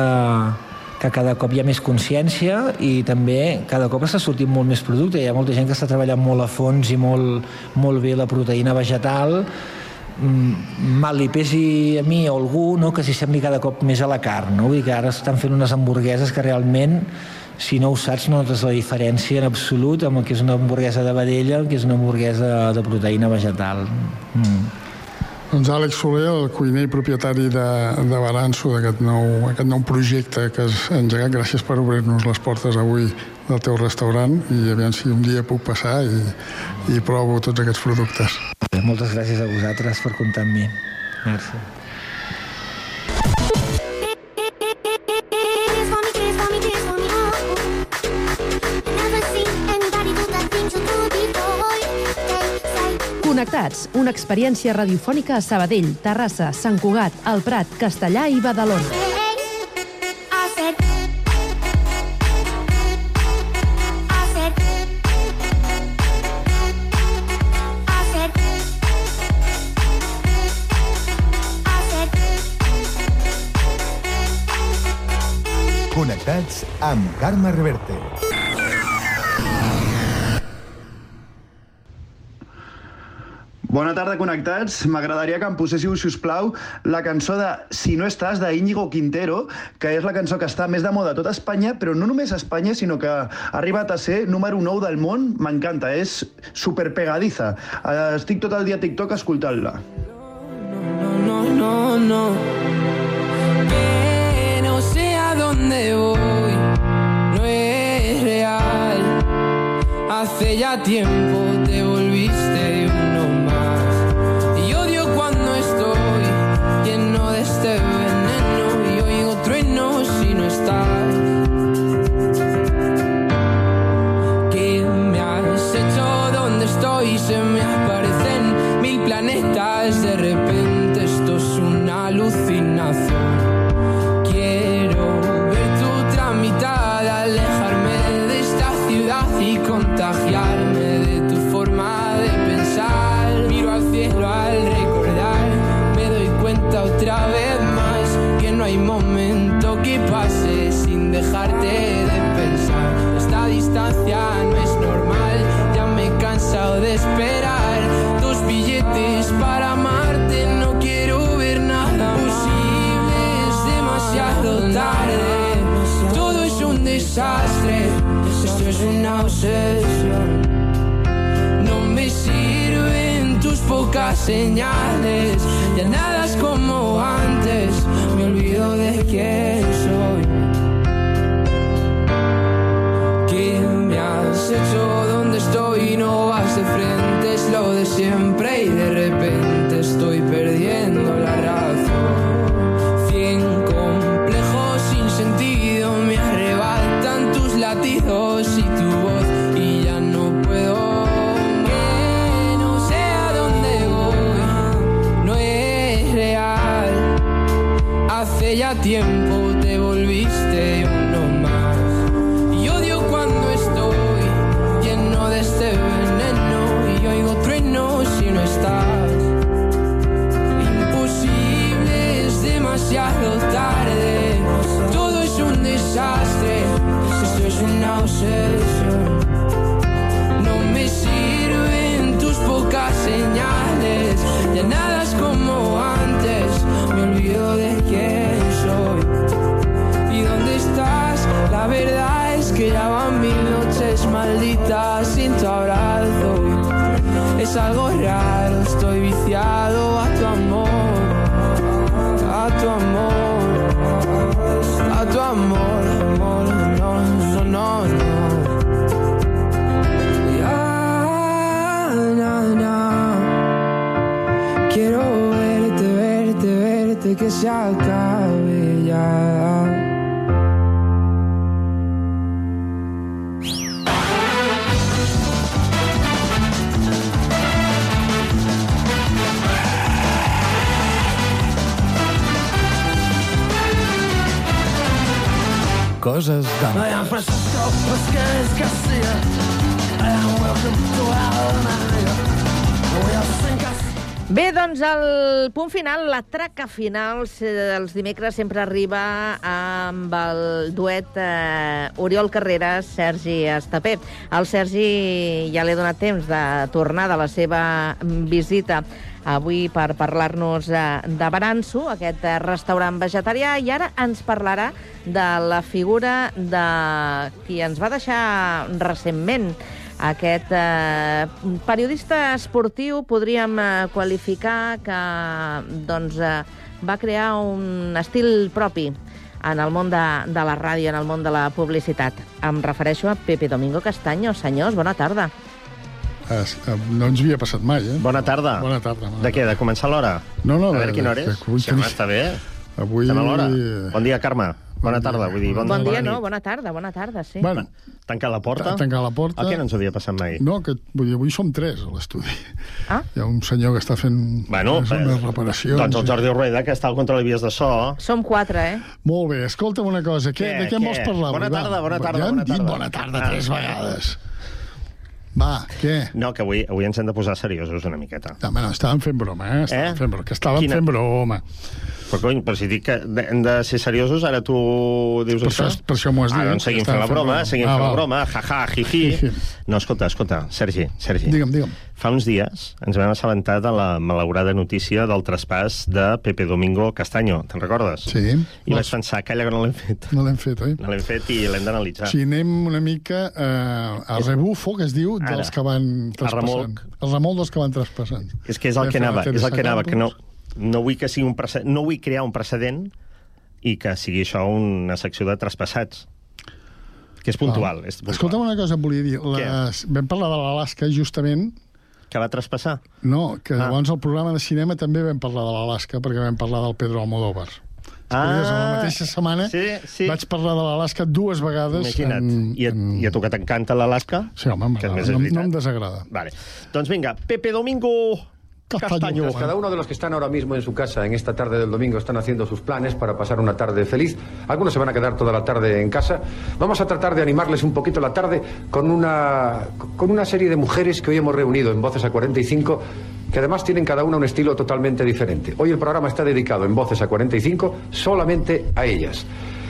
que cada cop hi ha més consciència i també cada cop està sortint molt més producte. Hi ha molta gent que està treballant molt a fons i molt, molt bé la proteïna vegetal, mal li pesi a mi o a algú no, que s'hi sembli cada cop més a la carn. No? Vull dir que ara estan fent unes hamburgueses que realment si no ho saps no notes la diferència en absolut amb el que és una hamburguesa de vedella el que és una hamburguesa de proteïna vegetal. Mm. Doncs Àlex Soler, el cuiner i propietari de, de Baranço, d'aquest nou, aquest nou projecte que has engegat, gràcies per obrir-nos les portes avui del teu restaurant i aviam si un dia puc passar i, i provo tots aquests productes. Moltes gràcies a vosaltres per comptar amb mi. Merci. Connectats, una experiència radiofònica a Sabadell, Terrassa, Sant Cugat, El Prat, Castellà i Badalona. Connectats amb Carme Reverte. Bona tarda, connectats. M'agradaria que em poséssiu, si us plau, la cançó de Si no estàs, de Íñigo Quintero, que és la cançó que està més de moda a tota Espanya, però no només a Espanya, sinó que ha arribat a ser número 9 del món. M'encanta, és super pegadiza. Eh, Estic tot el dia a TikTok escoltant-la. no, no, no. Que no sé a dónde voy, Hace ya tiempo te volviste sin dejarte de pensar. Esta distancia no es normal, ya me he cansado de esperar. Dos billetes para amarte, no quiero ver nada posible, es demasiado tarde. Todo es un desastre, esto es una obsesión. No me sirven tus pocas señales, ya nada es como antes, me olvido de quién tiempo abrazo. Es algo raro, estoy viciado a tu amor. A tu amor. A tu amor, amor. No, no, no, no. Na. Quiero verte, verte, verte, que se acabe ya. Coses I d'Anna. am Francisco Vasquez Garcia. I am welcome to Alemania. We are Bé, doncs el punt final, la traca final eh, els dimecres sempre arriba amb el duet eh, Oriol Carreras, Sergi Estapé. Al Sergi ja l'he donat temps de tornar de la seva visita avui per parlar-nos eh, de Baranso, aquest eh, restaurant vegetarià, i ara ens parlarà de la figura de qui ens va deixar recentment aquest eh, periodista esportiu podríem eh, qualificar que doncs, eh, va crear un estil propi en el món de, de la ràdio, en el món de la publicitat. Em refereixo a Pepe Domingo Castaño. Senyors, bona tarda. Eh, no ens havia passat mai, eh? Bona tarda. Bona tarda. Bona De què? De començar l'hora? No, no, A de- veure quina hora de- és. que avui Sí, home, està bé. Avui... Estem a l'hora. Bon dia, Carme. Bona tarda, vull dir, bon, Bon dia, no? Bona tarda, bona tarda, sí. Bueno, Tancar la porta? tancar la porta... El que no ens havia passat mai? No, que vull dir, avui som tres a l'estudi. Ah? Hi ha un senyor que està fent Bueno, unes, unes reparacions. doncs el Jordi Rueda, que està al control de vies de so. Som quatre, eh? Molt bé, escolta'm una cosa. Què, Què, de què, em què? vols parlar? Bona tarda, bona tarda, Ja hem bona dit tarda. bona tarda Ah. tres vegades. Va, què? No, que avui, avui ens hem de posar seriosos una miqueta. No, home, no, estàvem fent broma, eh? Estàvem Eh? fent broma, que estàvem Quina- fent broma. Però, cony, però si dic que hem de ser seriosos, ara tu dius Per això? per això m'ho has ah, dit, doncs seguim fent la broma, broma. seguim Ah, fent la broma, jaja, jifi. No, escolta, escolta, Sergi, Sergi. Digue'm, digue'm. Fa uns dies ens vam assabentar de la malaurada notícia del traspàs de Pepe Domingo Castaño, te'n recordes? Sí. I vaig pensar, calla que no l'hem fet. No l'hem fet, oi? No l'hem fet i l'hem d'analitzar. Si anem una mica eh, a rebufo, que es diu, Ara. dels que van traspassant. remolc. El remolc dels que van traspassant. És que és el que anava, és el que anava, que no, no vull que sigui un precedent, no vull crear un precedent i que sigui això una secció de traspassats. Que és puntual. És puntual. Escolta'm una cosa, volia dir. Les... Vam parlar de l'Alaska, justament, Que va traspassar? no, que Ah. llavors al programa de cinema també vam parlar de l'Alaska, perquè vam parlar del Pedro Almodóvar. Ah, Ah, la mateixa setmana sí, sí. vaig parlar de l'Alaska dues vegades. Imagina't. En, I, a, I a tu que t'encanta l'Alaska? Sí, home, que no, no em desagrada. Vale. Doncs vinga, Pepe Domingo Castaño. Cada uno de los que están ahora mismo en su casa en esta tarde del domingo están haciendo sus planes para pasar una tarde feliz. Algunos se van a quedar toda la tarde en casa. Vamos a tratar de animarles un poquito la tarde con una, con una serie de mujeres que hoy hemos reunido en Voces a 45 que además tienen cada una un estilo totalmente diferente. Hoy el programa está dedicado en Voces a 45 solamente a ellas.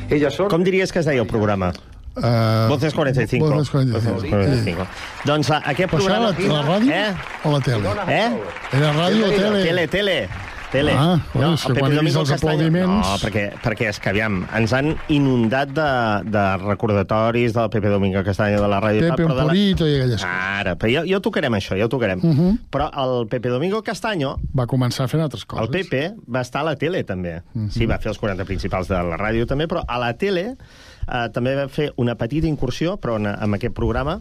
Ellas son... Com diries que es deia el programa? Uh, Voces 45. Voces 45. Voces 45. Doncs uh, aquest Però això programa... era la, la ràdio Eh? o la tele? Eh? Era ràdio o tele? Tele, tele. Tele. Ah, bueno, és que quan he vist els aplaudiments- No, perquè, perquè és que, aviam, ens han inundat de, de recordatoris del Pepe Domingo Castaño de la ràdio. Pepe, un de la- i aquelles coses. Ara, però ja, ja ho tocarem, això, ja ho tocarem. Uh -huh. Però el Pepe Domingo Castaño, Va començar fent altres coses. el Pepe, va estar a la tele, també. Uh -huh. Sí, va fer els 40 principals de la ràdio, també, però a la tele eh, també va fer una petita incursió, però en, en aquest programa,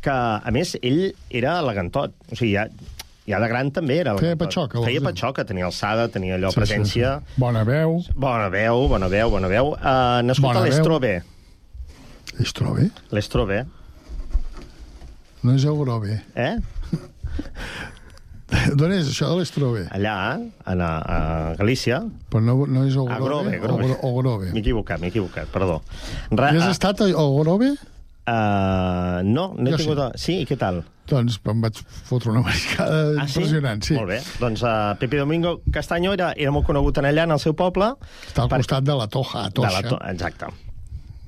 que, a més, ell era elegantot. O sigui, ja, ja de gran també era Feia patxoca, Feia patxoca, tenia alçada, tenia allò, Sí, sí, presència... sí. Bona veu. Bona veu, bona veu, bona veu. Uh, nascut Bona a veu. l'Estrove. Estrove? L'Estrove, No és Eurove. eh? D'on és això de l'Estrove? Allà, a, a Galícia. Però no, no és A Ogrove? Grove, Grove. Ogro- Ogrove. M'he equivocat, m'he equivocat, perdó. Ra, I has estat a Ogrove? Uh, no, no he Jo sí. tingut... Sí, i què tal? Doncs em vaig fotre una mariscada Ah, sí? impressionant, sí. Molt bé. Doncs uh, Pepe Domingo Castaño era, era molt conegut en allà, en el seu poble. Està al costat de la Toja, a De Toixa, la to Exacte.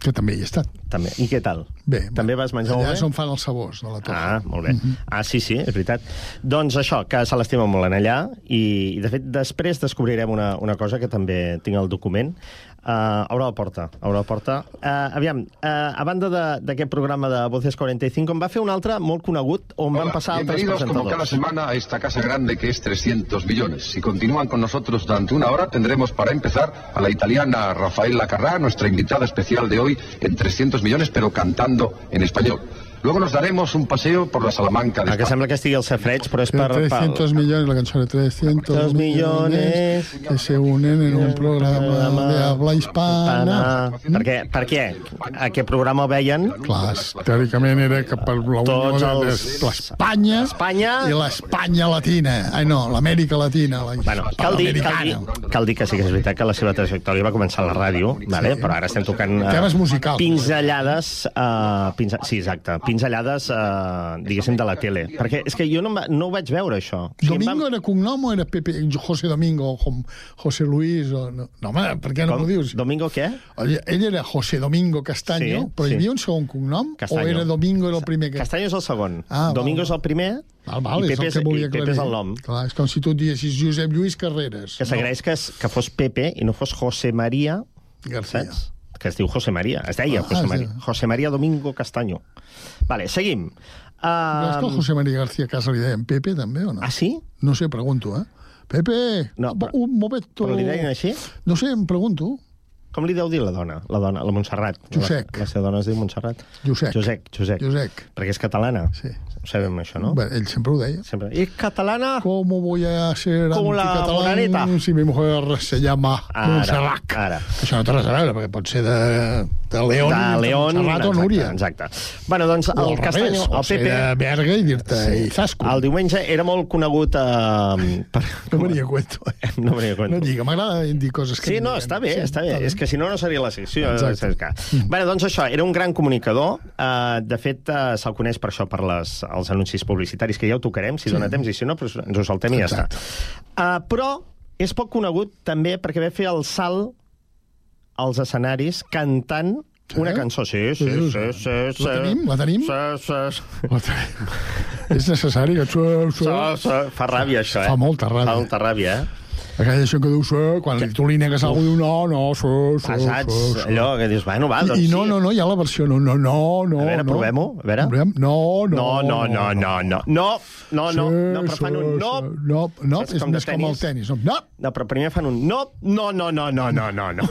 Que també hi he estat. També. I què tal? Bé, També vas menjar allà molt bé? és on fan els sabors, de la Toja. Ah, molt bé. Ah, sí, sí, és veritat. Doncs això, que se l'estima molt en allà, i, i de fet després descobrirem una, una cosa que també tinc al document. Uh, obre la porta, la porta. Uh, aviam, uh, a banda de- d'aquest programa de Voces 45, en va fer un altre molt conegut on van passar altres Bienvenidos como cada presentadors. semana a esta casa grande que es 300 millones. Si continúan con nosotros durante una hora, tendremos para empezar a la italiana Rafaela Carrà, nuestra invitada especial de hoy en 300 millones, pero cantando en español. Luego nos daremos un paseo por la Salamanca de Ah, que sembla que estigui al safreig, però és per... 300 millones, la canción de 300 millones que se unen en un programa de habla hispana. Per què? Per què? Aquest programa el veien... Clar, teòricament era que per la unió de els- l'Espanya Espanya... i l'Espanya latina. Ai, no, l'Amèrica latina. La Bueno, cal dir, cal, dir, cal dir que sí que és veritat que la seva trajectòria va començar a la ràdio, vale? però ara estem tocant... eh, Temes musicals. Pinzellades, uh, pinza, sí, exacte, pinzellades, uh, diguéssim, de la tele. Perquè és que jo no, no ho vaig veure, això. O sigui, em Domingo era cognom o era Pepe, José Domingo, com José Luis? O... No, no, home, per què no m'ho dius? Domingo què? Oye, ell era José Domingo Castaño, Sí, però sí. hi havia un segon cognom? Castaño. O era Domingo era el primer que... Castanyo és el segon. Ah, val, Domingo és el primer Val, val, i és Pepe el que volia i Pepe és el nom. Clar, és com si tu et diguessis Josep Lluís Carreras. Que s'agraeix que, es- que fos Pepe i no fos José María, García. saps? Que es diu José María. Es deia Ah, José María. José María Domingo Castaño. Vale, seguim. Uh, és que José María García Casa li deien Pepe, també, o no? ah, sí? No sé, pregunto, eh? Pepe, No, però- un momento... Però li deien així? No sé, em pregunto. Com li deu dir la dona? La dona, la Montserrat. Josec. La, la seva dona es diu Montserrat. Josec. Josec, Josec. Josec. Perquè és catalana. Sí. Ho sabem, això, no? Bé, ell sempre ho deia. Sempre. I catalana... ¿Cómo voy a ser Como anticatalán si mi mujer se llama Ara, Montserrat? ara. Això no té res a veure, perquè pot ser de, de León, de León, Montserrat o exacte, Núria. Exacte. Bueno, doncs O el al Castanyo, revés, el Pepe... de Berga i dir-te Sí. sí. Zasco. El diumenge era molt conegut eh, per... No venia a cuento. Eh? No venia a cuento. No digue, m'agrada dir coses que... Sí, no, està bé, Sí, està bé. És que si no, no seria la secció. Exacte. És que... Bé, doncs això, era un gran comunicador. Uh, de fet, uh, se'l coneix per això, per les, els anuncis publicitaris, que ja ho tocarem, si Sí. dona temps, i si no, doncs ens ho saltem i ja està. Uh, però és poc conegut també perquè va fer el salt als escenaris cantant una cançó. Sí, sí, sí, sí. sí, sí. La tenim? La tenim? Sí, sí, sí. La tenim. és necessari que... Su, su, Sí, sí. Fa ràbia, això, eh? Fa molta ràbia. Fa molta ràbia, eh? Aquella gent que diu, sí, quan li, tu li negues algú, diu, no, no, sí, sí, Passats, sí, sí. allò que dius, bueno, va, doncs I no, sí. no, no, hi ha la versió, no, no, no, no. A veure, no. provem-ho, a veure. Provem? No, no, No, no, no, no, no. No, no, no, no, però fan un no. No, no, és com com el tenis. No, no. No, però primer fan un no, no, no, no, no, no, no, no.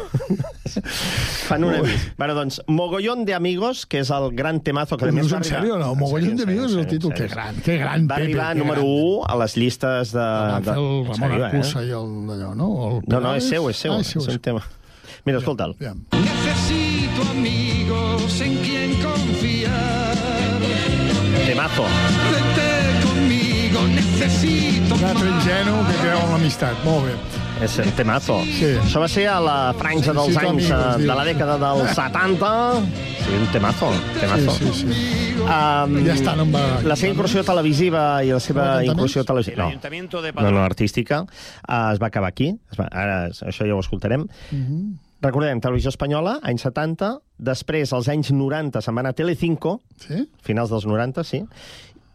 fan un avís. Bueno, doncs, Mogollón de Amigos, que és el gran temazo que a més va en arribar... sèrio, no? Mogollón de Amigos és el títol. Que gran, que gran, Va Pepe, arribar que número gran. 1 a les llistes de... Va de... fer el Ramon Arcusa i el d'allò, no? El No, no, és seu, és seu. Ah, és un tema. Mira, escolta'l. Necesito amigos en quien confiar. Temazo. Vete conmigo, necesito Un altre ingenu que creu en l'amistat. Molt bé. És un temazo. Sí. Això va ser a la franja dels Felicito anys, amigos, eh, de la dècada dels 70. Sí, un temazo, temazo. Sí, sí, sí. Um, Ja està, no em va... La seva incursió televisiva i la seva incursió televisiva... No, no, no, artística. Uh, es va acabar aquí. Es va, ara, això ja ho escoltarem. Mhm. Recordem, Televisió Espanyola, anys 70, després, als anys 90, se'n va anar a Telecinco, sí? finals dels 90, sí,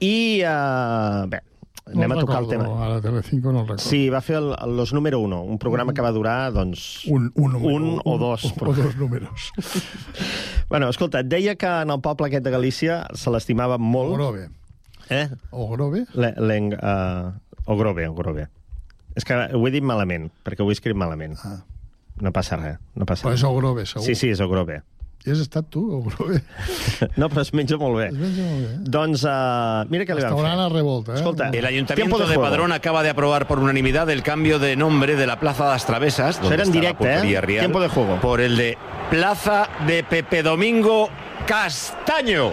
i, uh, bé, No anem a tocar el tema. A la Telecinco no el recordo. Sí, va fer el, el Los Número Uno, un programa que va durar, doncs, Un, un, número, un o dos. O, o dos números. Bueno, escolta, et deia que en el poble aquest de Galícia se l'estimava molt. Ogrove. Eh? Ogrove? Le, leng, uh, Ogrove, Ogrove. És que ho he dit malament, perquè ho he escrit malament. Ah. No passa res, no passa Però res. és Ogrove, segur. Sí, sí, és Ogrove. I has estat tu? No, però es menja molt bé. Es menja molt bé. Doncs, uh, mira què li vam fer. Restaurant a revolta, eh? Escolta, El Ayuntamiento de. Padrón acaba de aprobar por unanimidad el cambio de nombre de la Plaza de las Travesas, donde Será en directo, ¿eh? Tiempo de juego. por el de Plaza de Pepe Domingo Castaño.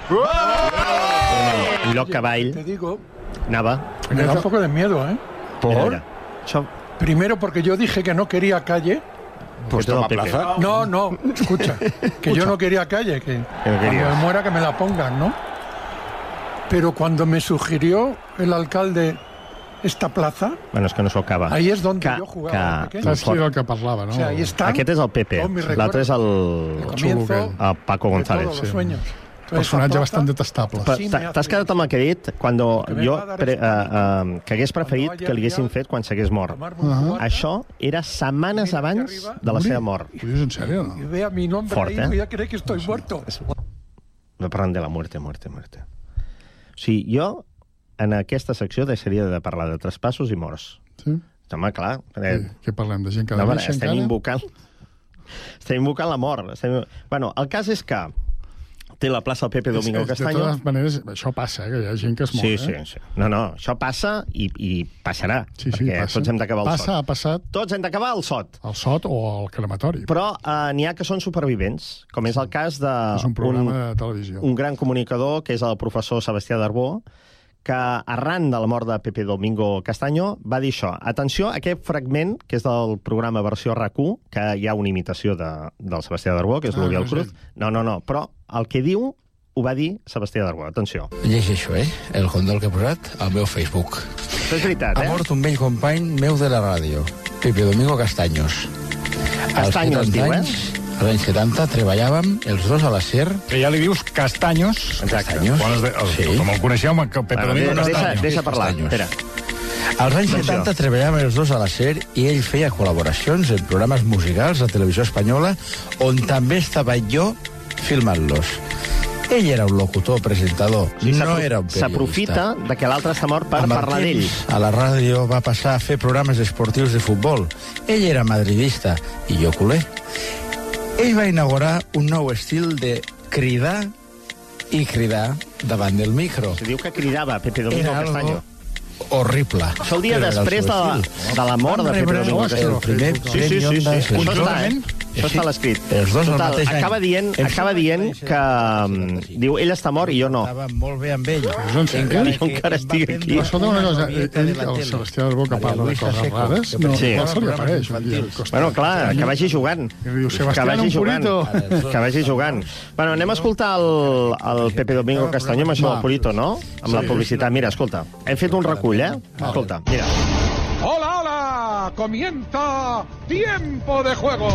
Te digo, Anava. me da un poco de miedo, ¿eh? Mira, mira. Això... Primero porque yo dije que no quería calle. Pues toma plaza. No, no, escucha, que yo no quería calle, que cuando me muera que me la pongan, ¿no? Pero cuando me sugirió el alcalde esta plaza, Bueno, és que no s'ho acaba. ahí es donde Que- yo jugaba. de que- pequeño. Saps qui era el que parlava, no? O sea, ahí está Aquest és el Pepe, l'altre és el... El comienzo el Paco de González. todos los sueños. Entonces, Personatge bastant detestable. Sí, T'has quedat amb el que he dit quan jo, pre, uh, uh, que hagués preferit que l'haguessin fet quan s'hagués mort. Uh Això era setmanes abans de la seva mort. Ho dius en sèrio, no? Fort, ahí, eh? voy a creer que estoy muerto. No parlant de la muerte, muerte, muerte. O sigui, jo en aquesta secció deixaria de parlar de traspassos i morts. Sí? Home, clar. Eh, Què parlem, de gent que no, deixa estem encara? invocant... Estem invocant la mort. Estem... Bueno, el cas és que té la plaça el Pepe Domingo És- és- De Castaño. totes maneres, això passa, eh, que hi ha gent que es mor, Sí, eh? sí, sí. No, no, això passa i, i passarà. Sí, sí, perquè passa. tots hem d'acabar el Passa, sot. ha passat. Tots hem d'acabar el sot. El sot o el crematori. Però eh, n'hi ha que són supervivents, com és el cas de... És un programa de televisió. un gran comunicador, que és el professor Sebastià Darbó, que arran de la mort de Pepe Domingo Castaño va dir això. Atenció a aquest fragment, que és del programa versió rac que hi ha una imitació de, del Sebastià Darbó, que és Ah, l'Oriol no Cruz. No, no, no, però el que diu ho va dir Sebastià Darbó. Atenció. Llegeixo, eh? El condol que he posat al meu Facebook. Això és veritat, Ha eh? mort un vell company meu de la ràdio, Pepe Domingo Castaños. Castaños, als 70 diu, eh? anys, als anys 70 treballàvem els dos a la SER. Que ja li dius Castanyos. Castaños. Quan es de, el, Sí. Com el coneixeu, amb Pepe Bueno, Domingo deixa- Castaño. deixa parlar, espera. Als anys 70 treballàvem els dos a la SER i ell feia col·laboracions en programes musicals a Televisió Espanyola on també estava jo filmant-los. Ell era un locutor, presentador, Sí, no era un periodista. S'aprofita de que l'altre està mort per Amb el parlar d'ell. A la ràdio va passar a fer programes esportius de futbol. Ell era madridista i jo culer. Ell va inaugurar un nou estil de cridar i cridar davant del micro. Se diu que cridava Pepe Domingo Era algo Castaño. horrible. Això el dia Però el després de de la mort de Pepe Domingo el Castaño. primer Sí, sí, sí, sí. Ondas Això està, a l'escrit. Els dos al Total, any. acaba dient, acaba dient que... mm, Diu, ell està mort i jo no. Estava molt bé amb ell. en sèrio? Jo encara estic aquí. Però escolta una cosa, ell, el Sebastià Darbó, que parla de coses rares, no, Sí. no se li apareix. Bueno, clar, que vagi jugant. Que vagi jugant. purito. Que vagi jugant. Bueno, anem a escoltar el, el Pepe Domingo Castaño amb això Va. del purito, no? Amb la publicitat. Mira, escolta, hem fet un recull, eh? Escolta, mira. Comienza tiempo de juego.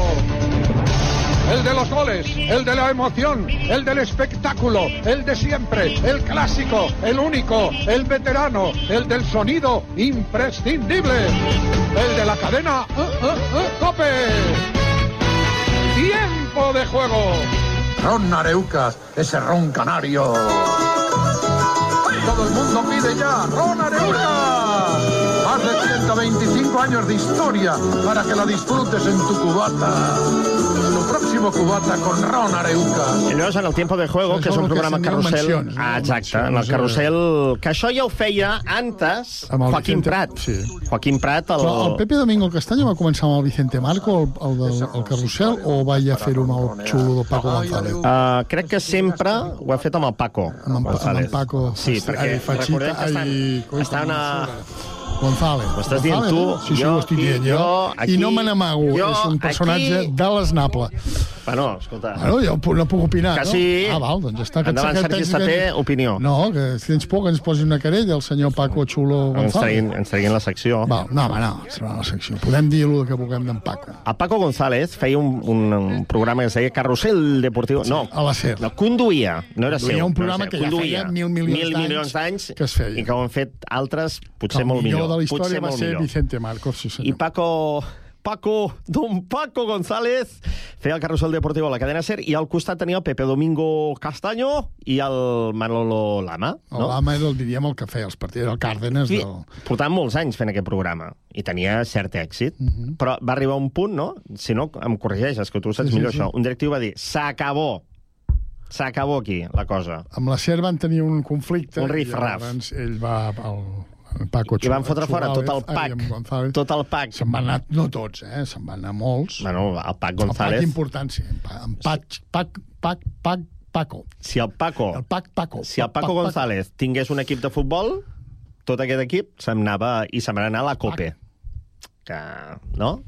El de los goles, el de la emoción, el del espectáculo, el de siempre, el clásico, el único, el veterano, el del sonido imprescindible, el de la cadena ¡eh, eh, eh, Cope. Tiempo de juego. Ron Areucas, ese ron canario. Todo el mundo pide ya Ron Areucas. Más de 125 años de historia para que la disfrutes en tu cubata. Tu próximo cubata con Ron Areucas. I llavors, en el Tiempo de Juego, que és un el que programa carrusel... mencions? Ah, exacte, en el carrusel... Que això ja ho feia antes Amb el Joaquim Vicente- Prat. Sí. Joaquim Prat, el... Però el Pepe Domingo Castaño va començar amb el Vicente Marco, el, el del el carrusel, o va ja fer-ho amb el xulo del Paco González? Uh, crec que sempre ho ha fet amb el Paco. Amb amb González. en Paco. Sí, perquè ai, Fachita, recordem que estan, ai, coi, estan a, González. M'estàs dient González, tu? Sí, sí, jo ho estic dient jo. jo aquí, I no me n'amago, és un personatge aquí. de l'esnable. Bueno, escolta... Bueno, jo no puc opinar, Que no? sí. Ah, val, doncs ja està. Que Endavant, que Sergi Saté, opinió. No, que si tens por que ens posi una querella el senyor Paco Ens González. ens treguin la secció. Val, no, home, no, serà la secció. Podem dir el que vulguem d'en Paco. El Paco González feia un, un, un programa que es deia Carrusel Deportiu. No, a la SER. No, conduïa, no era Conduïa seu. un programa no que ja conduïa. feia mil milions mil d'anys milions d'anys que es feia. i que ho han fet altres potser molt millor. Millor de la història va ser millor. Vicente Marcos, sí I senyor. Paco... Paco, don Paco González, feia el carrusel deportiu a la cadena SER i al costat tenia el Pepe Domingo Castaño i el Manolo Lama. El No? Lama era el, diríem, el que feia els partits, el Cárdenas. Sí, Del... portàvem molts anys fent aquest programa i tenia cert èxit, Mhm. però va arribar un punt, no? Si no, em corregeixes, que tu ho saps Sí, millor, sí. això. Un directiu va dir, s'acabó. S'acabó aquí, la cosa. Amb la SER van tenir un conflicte. Un i llavors Ell va... El, el Paco I van fotre fora tot el González. Tot el pack. Se'n van anar, no tots, eh? Se'n van anar molts. Bueno, el Pac El González... pack important, sí. En Pa- En Pac, Pac, Pac, Pac, Paco. Si el Paco... El Pac, Paco. Si el Paco Pac, Pac. González tingués un equip de futbol, tot aquest equip se'n anava i se'n va anar a la Cope. Que, no?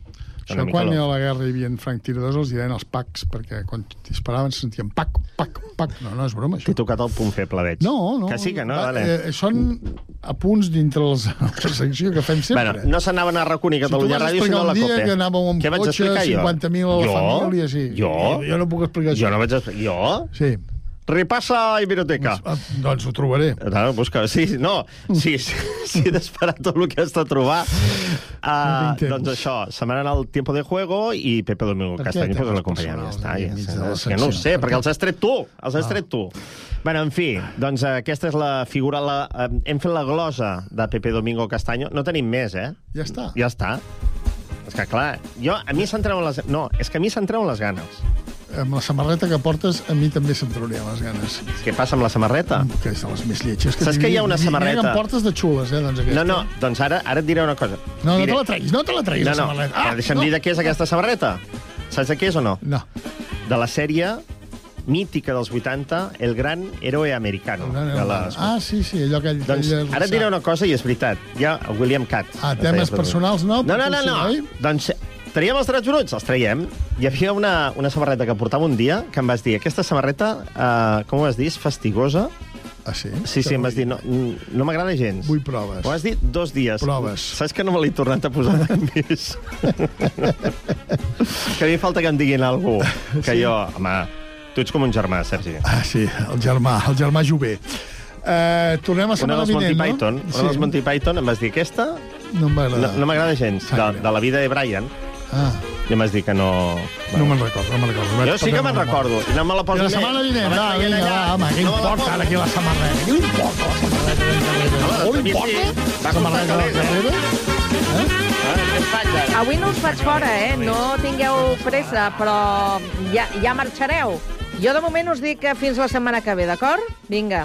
Això quan a la guerra hi havia franc tiradors els deien els pacs, perquè quan disparaven se sentien pac, pac, pac. No, no és broma, això. T'he tocat el punt feble, veig. No, no. Que sí, que no, Va, vale. Eh, són apunts dintre els, la secció que fem sempre. Bueno, no s'anava a RAC1 i Catalunya si Ràdio, sinó a la un dia Cope. que anàvem amb Què cotxe, explicar jo? 50.000 a la Jo? família, sí. Jo? Jo no puc explicar això. Jo no vaig explicar... Jo? Sí. Repassa biblioteca. Doncs ho trobaré. No, busca, sí, no, sí, sí, sí d'esperar tot el que has de trobar. Uh, temps. doncs això, anar al Tiempo de Juego i Pepe Domingo Castaño pues, temes l'acompanyava. Ja està, ja, la és que no ho sé, Per perquè què? els has tret tu, els has Ah. tret tu. Bueno, en fi, doncs eh, aquesta és la figura... La, eh, hem fet la glosa de Pepe Domingo Castaño. No tenim més, eh? Ja està. Ja està. És que, clar, jo, a mi se'n treuen les... No, és que a mi se'n treuen les ganes. Amb la samarreta que portes, a mi també se'm traurien les ganes. Què passa amb la samarreta? Que és de les més lletges. Saps que hi ha una samarreta? Que em portes de xules, eh, doncs aquesta. No, no, doncs ara, ara et diré una cosa. No, no Diré- te la treguis, no te la treguis, no, la no, samarreta. Ah, Ah, deixa'm no. dir de què és aquesta samarreta. Saps de què és o no? No. De la sèrie mítica dels 80, El gran héroe americano. De les... Ah, sí, sí, allò que ell... Doncs ell- ara et diré una cosa i és veritat. Hi ha William Catt. Ah, temes personals no, No, no, no, no. Doncs traiem els drets bruts? Els traiem. Hi havia una, una samarreta que portava un dia que em vas dir, aquesta samarreta, uh, com ho vas dir, és fastigosa? Ah, sí? Sí, sí, em vas dir, no, no m'agrada gens. Vull proves. Ho has dit dos dies. Proves. Saps que no me l'he tornat a posar mai més? que a mi falta que em diguin cosa. Que Sí? jo, home, tu ets com un germà, Sergi. Ah, sí, el germà, el germà Jové. Uh, tornem a setmana dels Monty vinent, Python, no? una dels Monty Python, em vas dir, aquesta No va no, no m'agrada gens, de, de la vida de Brian. Ah, I em vas dir que no... no me'n recordo, no me'n recordo. Jo sí que me'n recordo, i no me la I poso la setmana vinent, va, vinga, va, home, què importa ara aquí la samarreta? Què importa la samarreta No mi importa la samarreta del carrera? Ah, Avui no us faig fora, eh? No tingueu pressa, però ja, ja marxareu. Jo de moment us dic que fins la setmana que ve, d'acord? Vinga.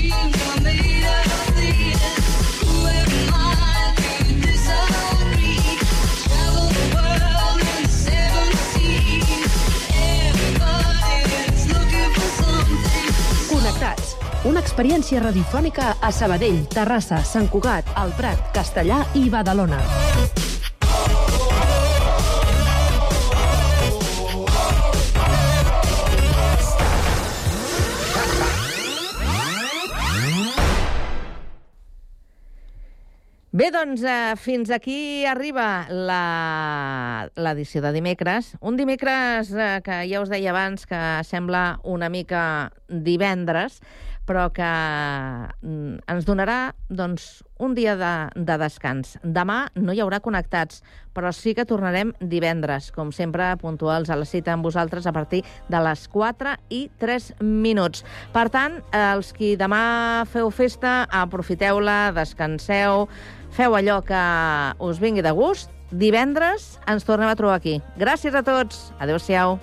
Experiència radiofònica a Sabadell, Terrassa, Sant Cugat, El Prat, Castellà i Badalona. Bé, doncs, eh, fins aquí arriba l'edició de dimecres. Un dimecres eh, que ja us deia abans que sembla una mica divendres, però que mm, ens donarà doncs, un dia de, de descans. Demà no hi haurà connectats, però sí que tornarem divendres, com sempre, puntuals a la cita amb vosaltres a partir de les 4 i 3 minuts. Per tant, els qui demà feu festa, aprofiteu-la, descanseu, feu allò que us vingui de gust. Divendres ens tornem a trobar aquí. Gràcies a tots. Adéu-siau.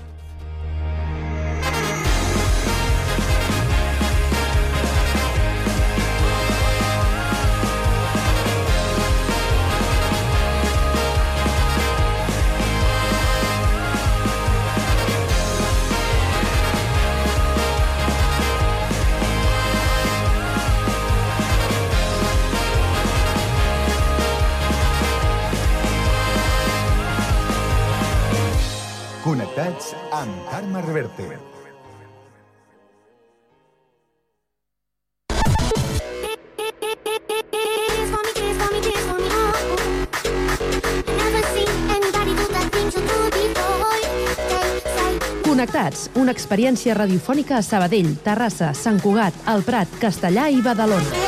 Carme Reverte. Connectats, una experiència radiofònica a Sabadell, Terrassa, Sant Cugat, El Prat, Castellà i Badalona.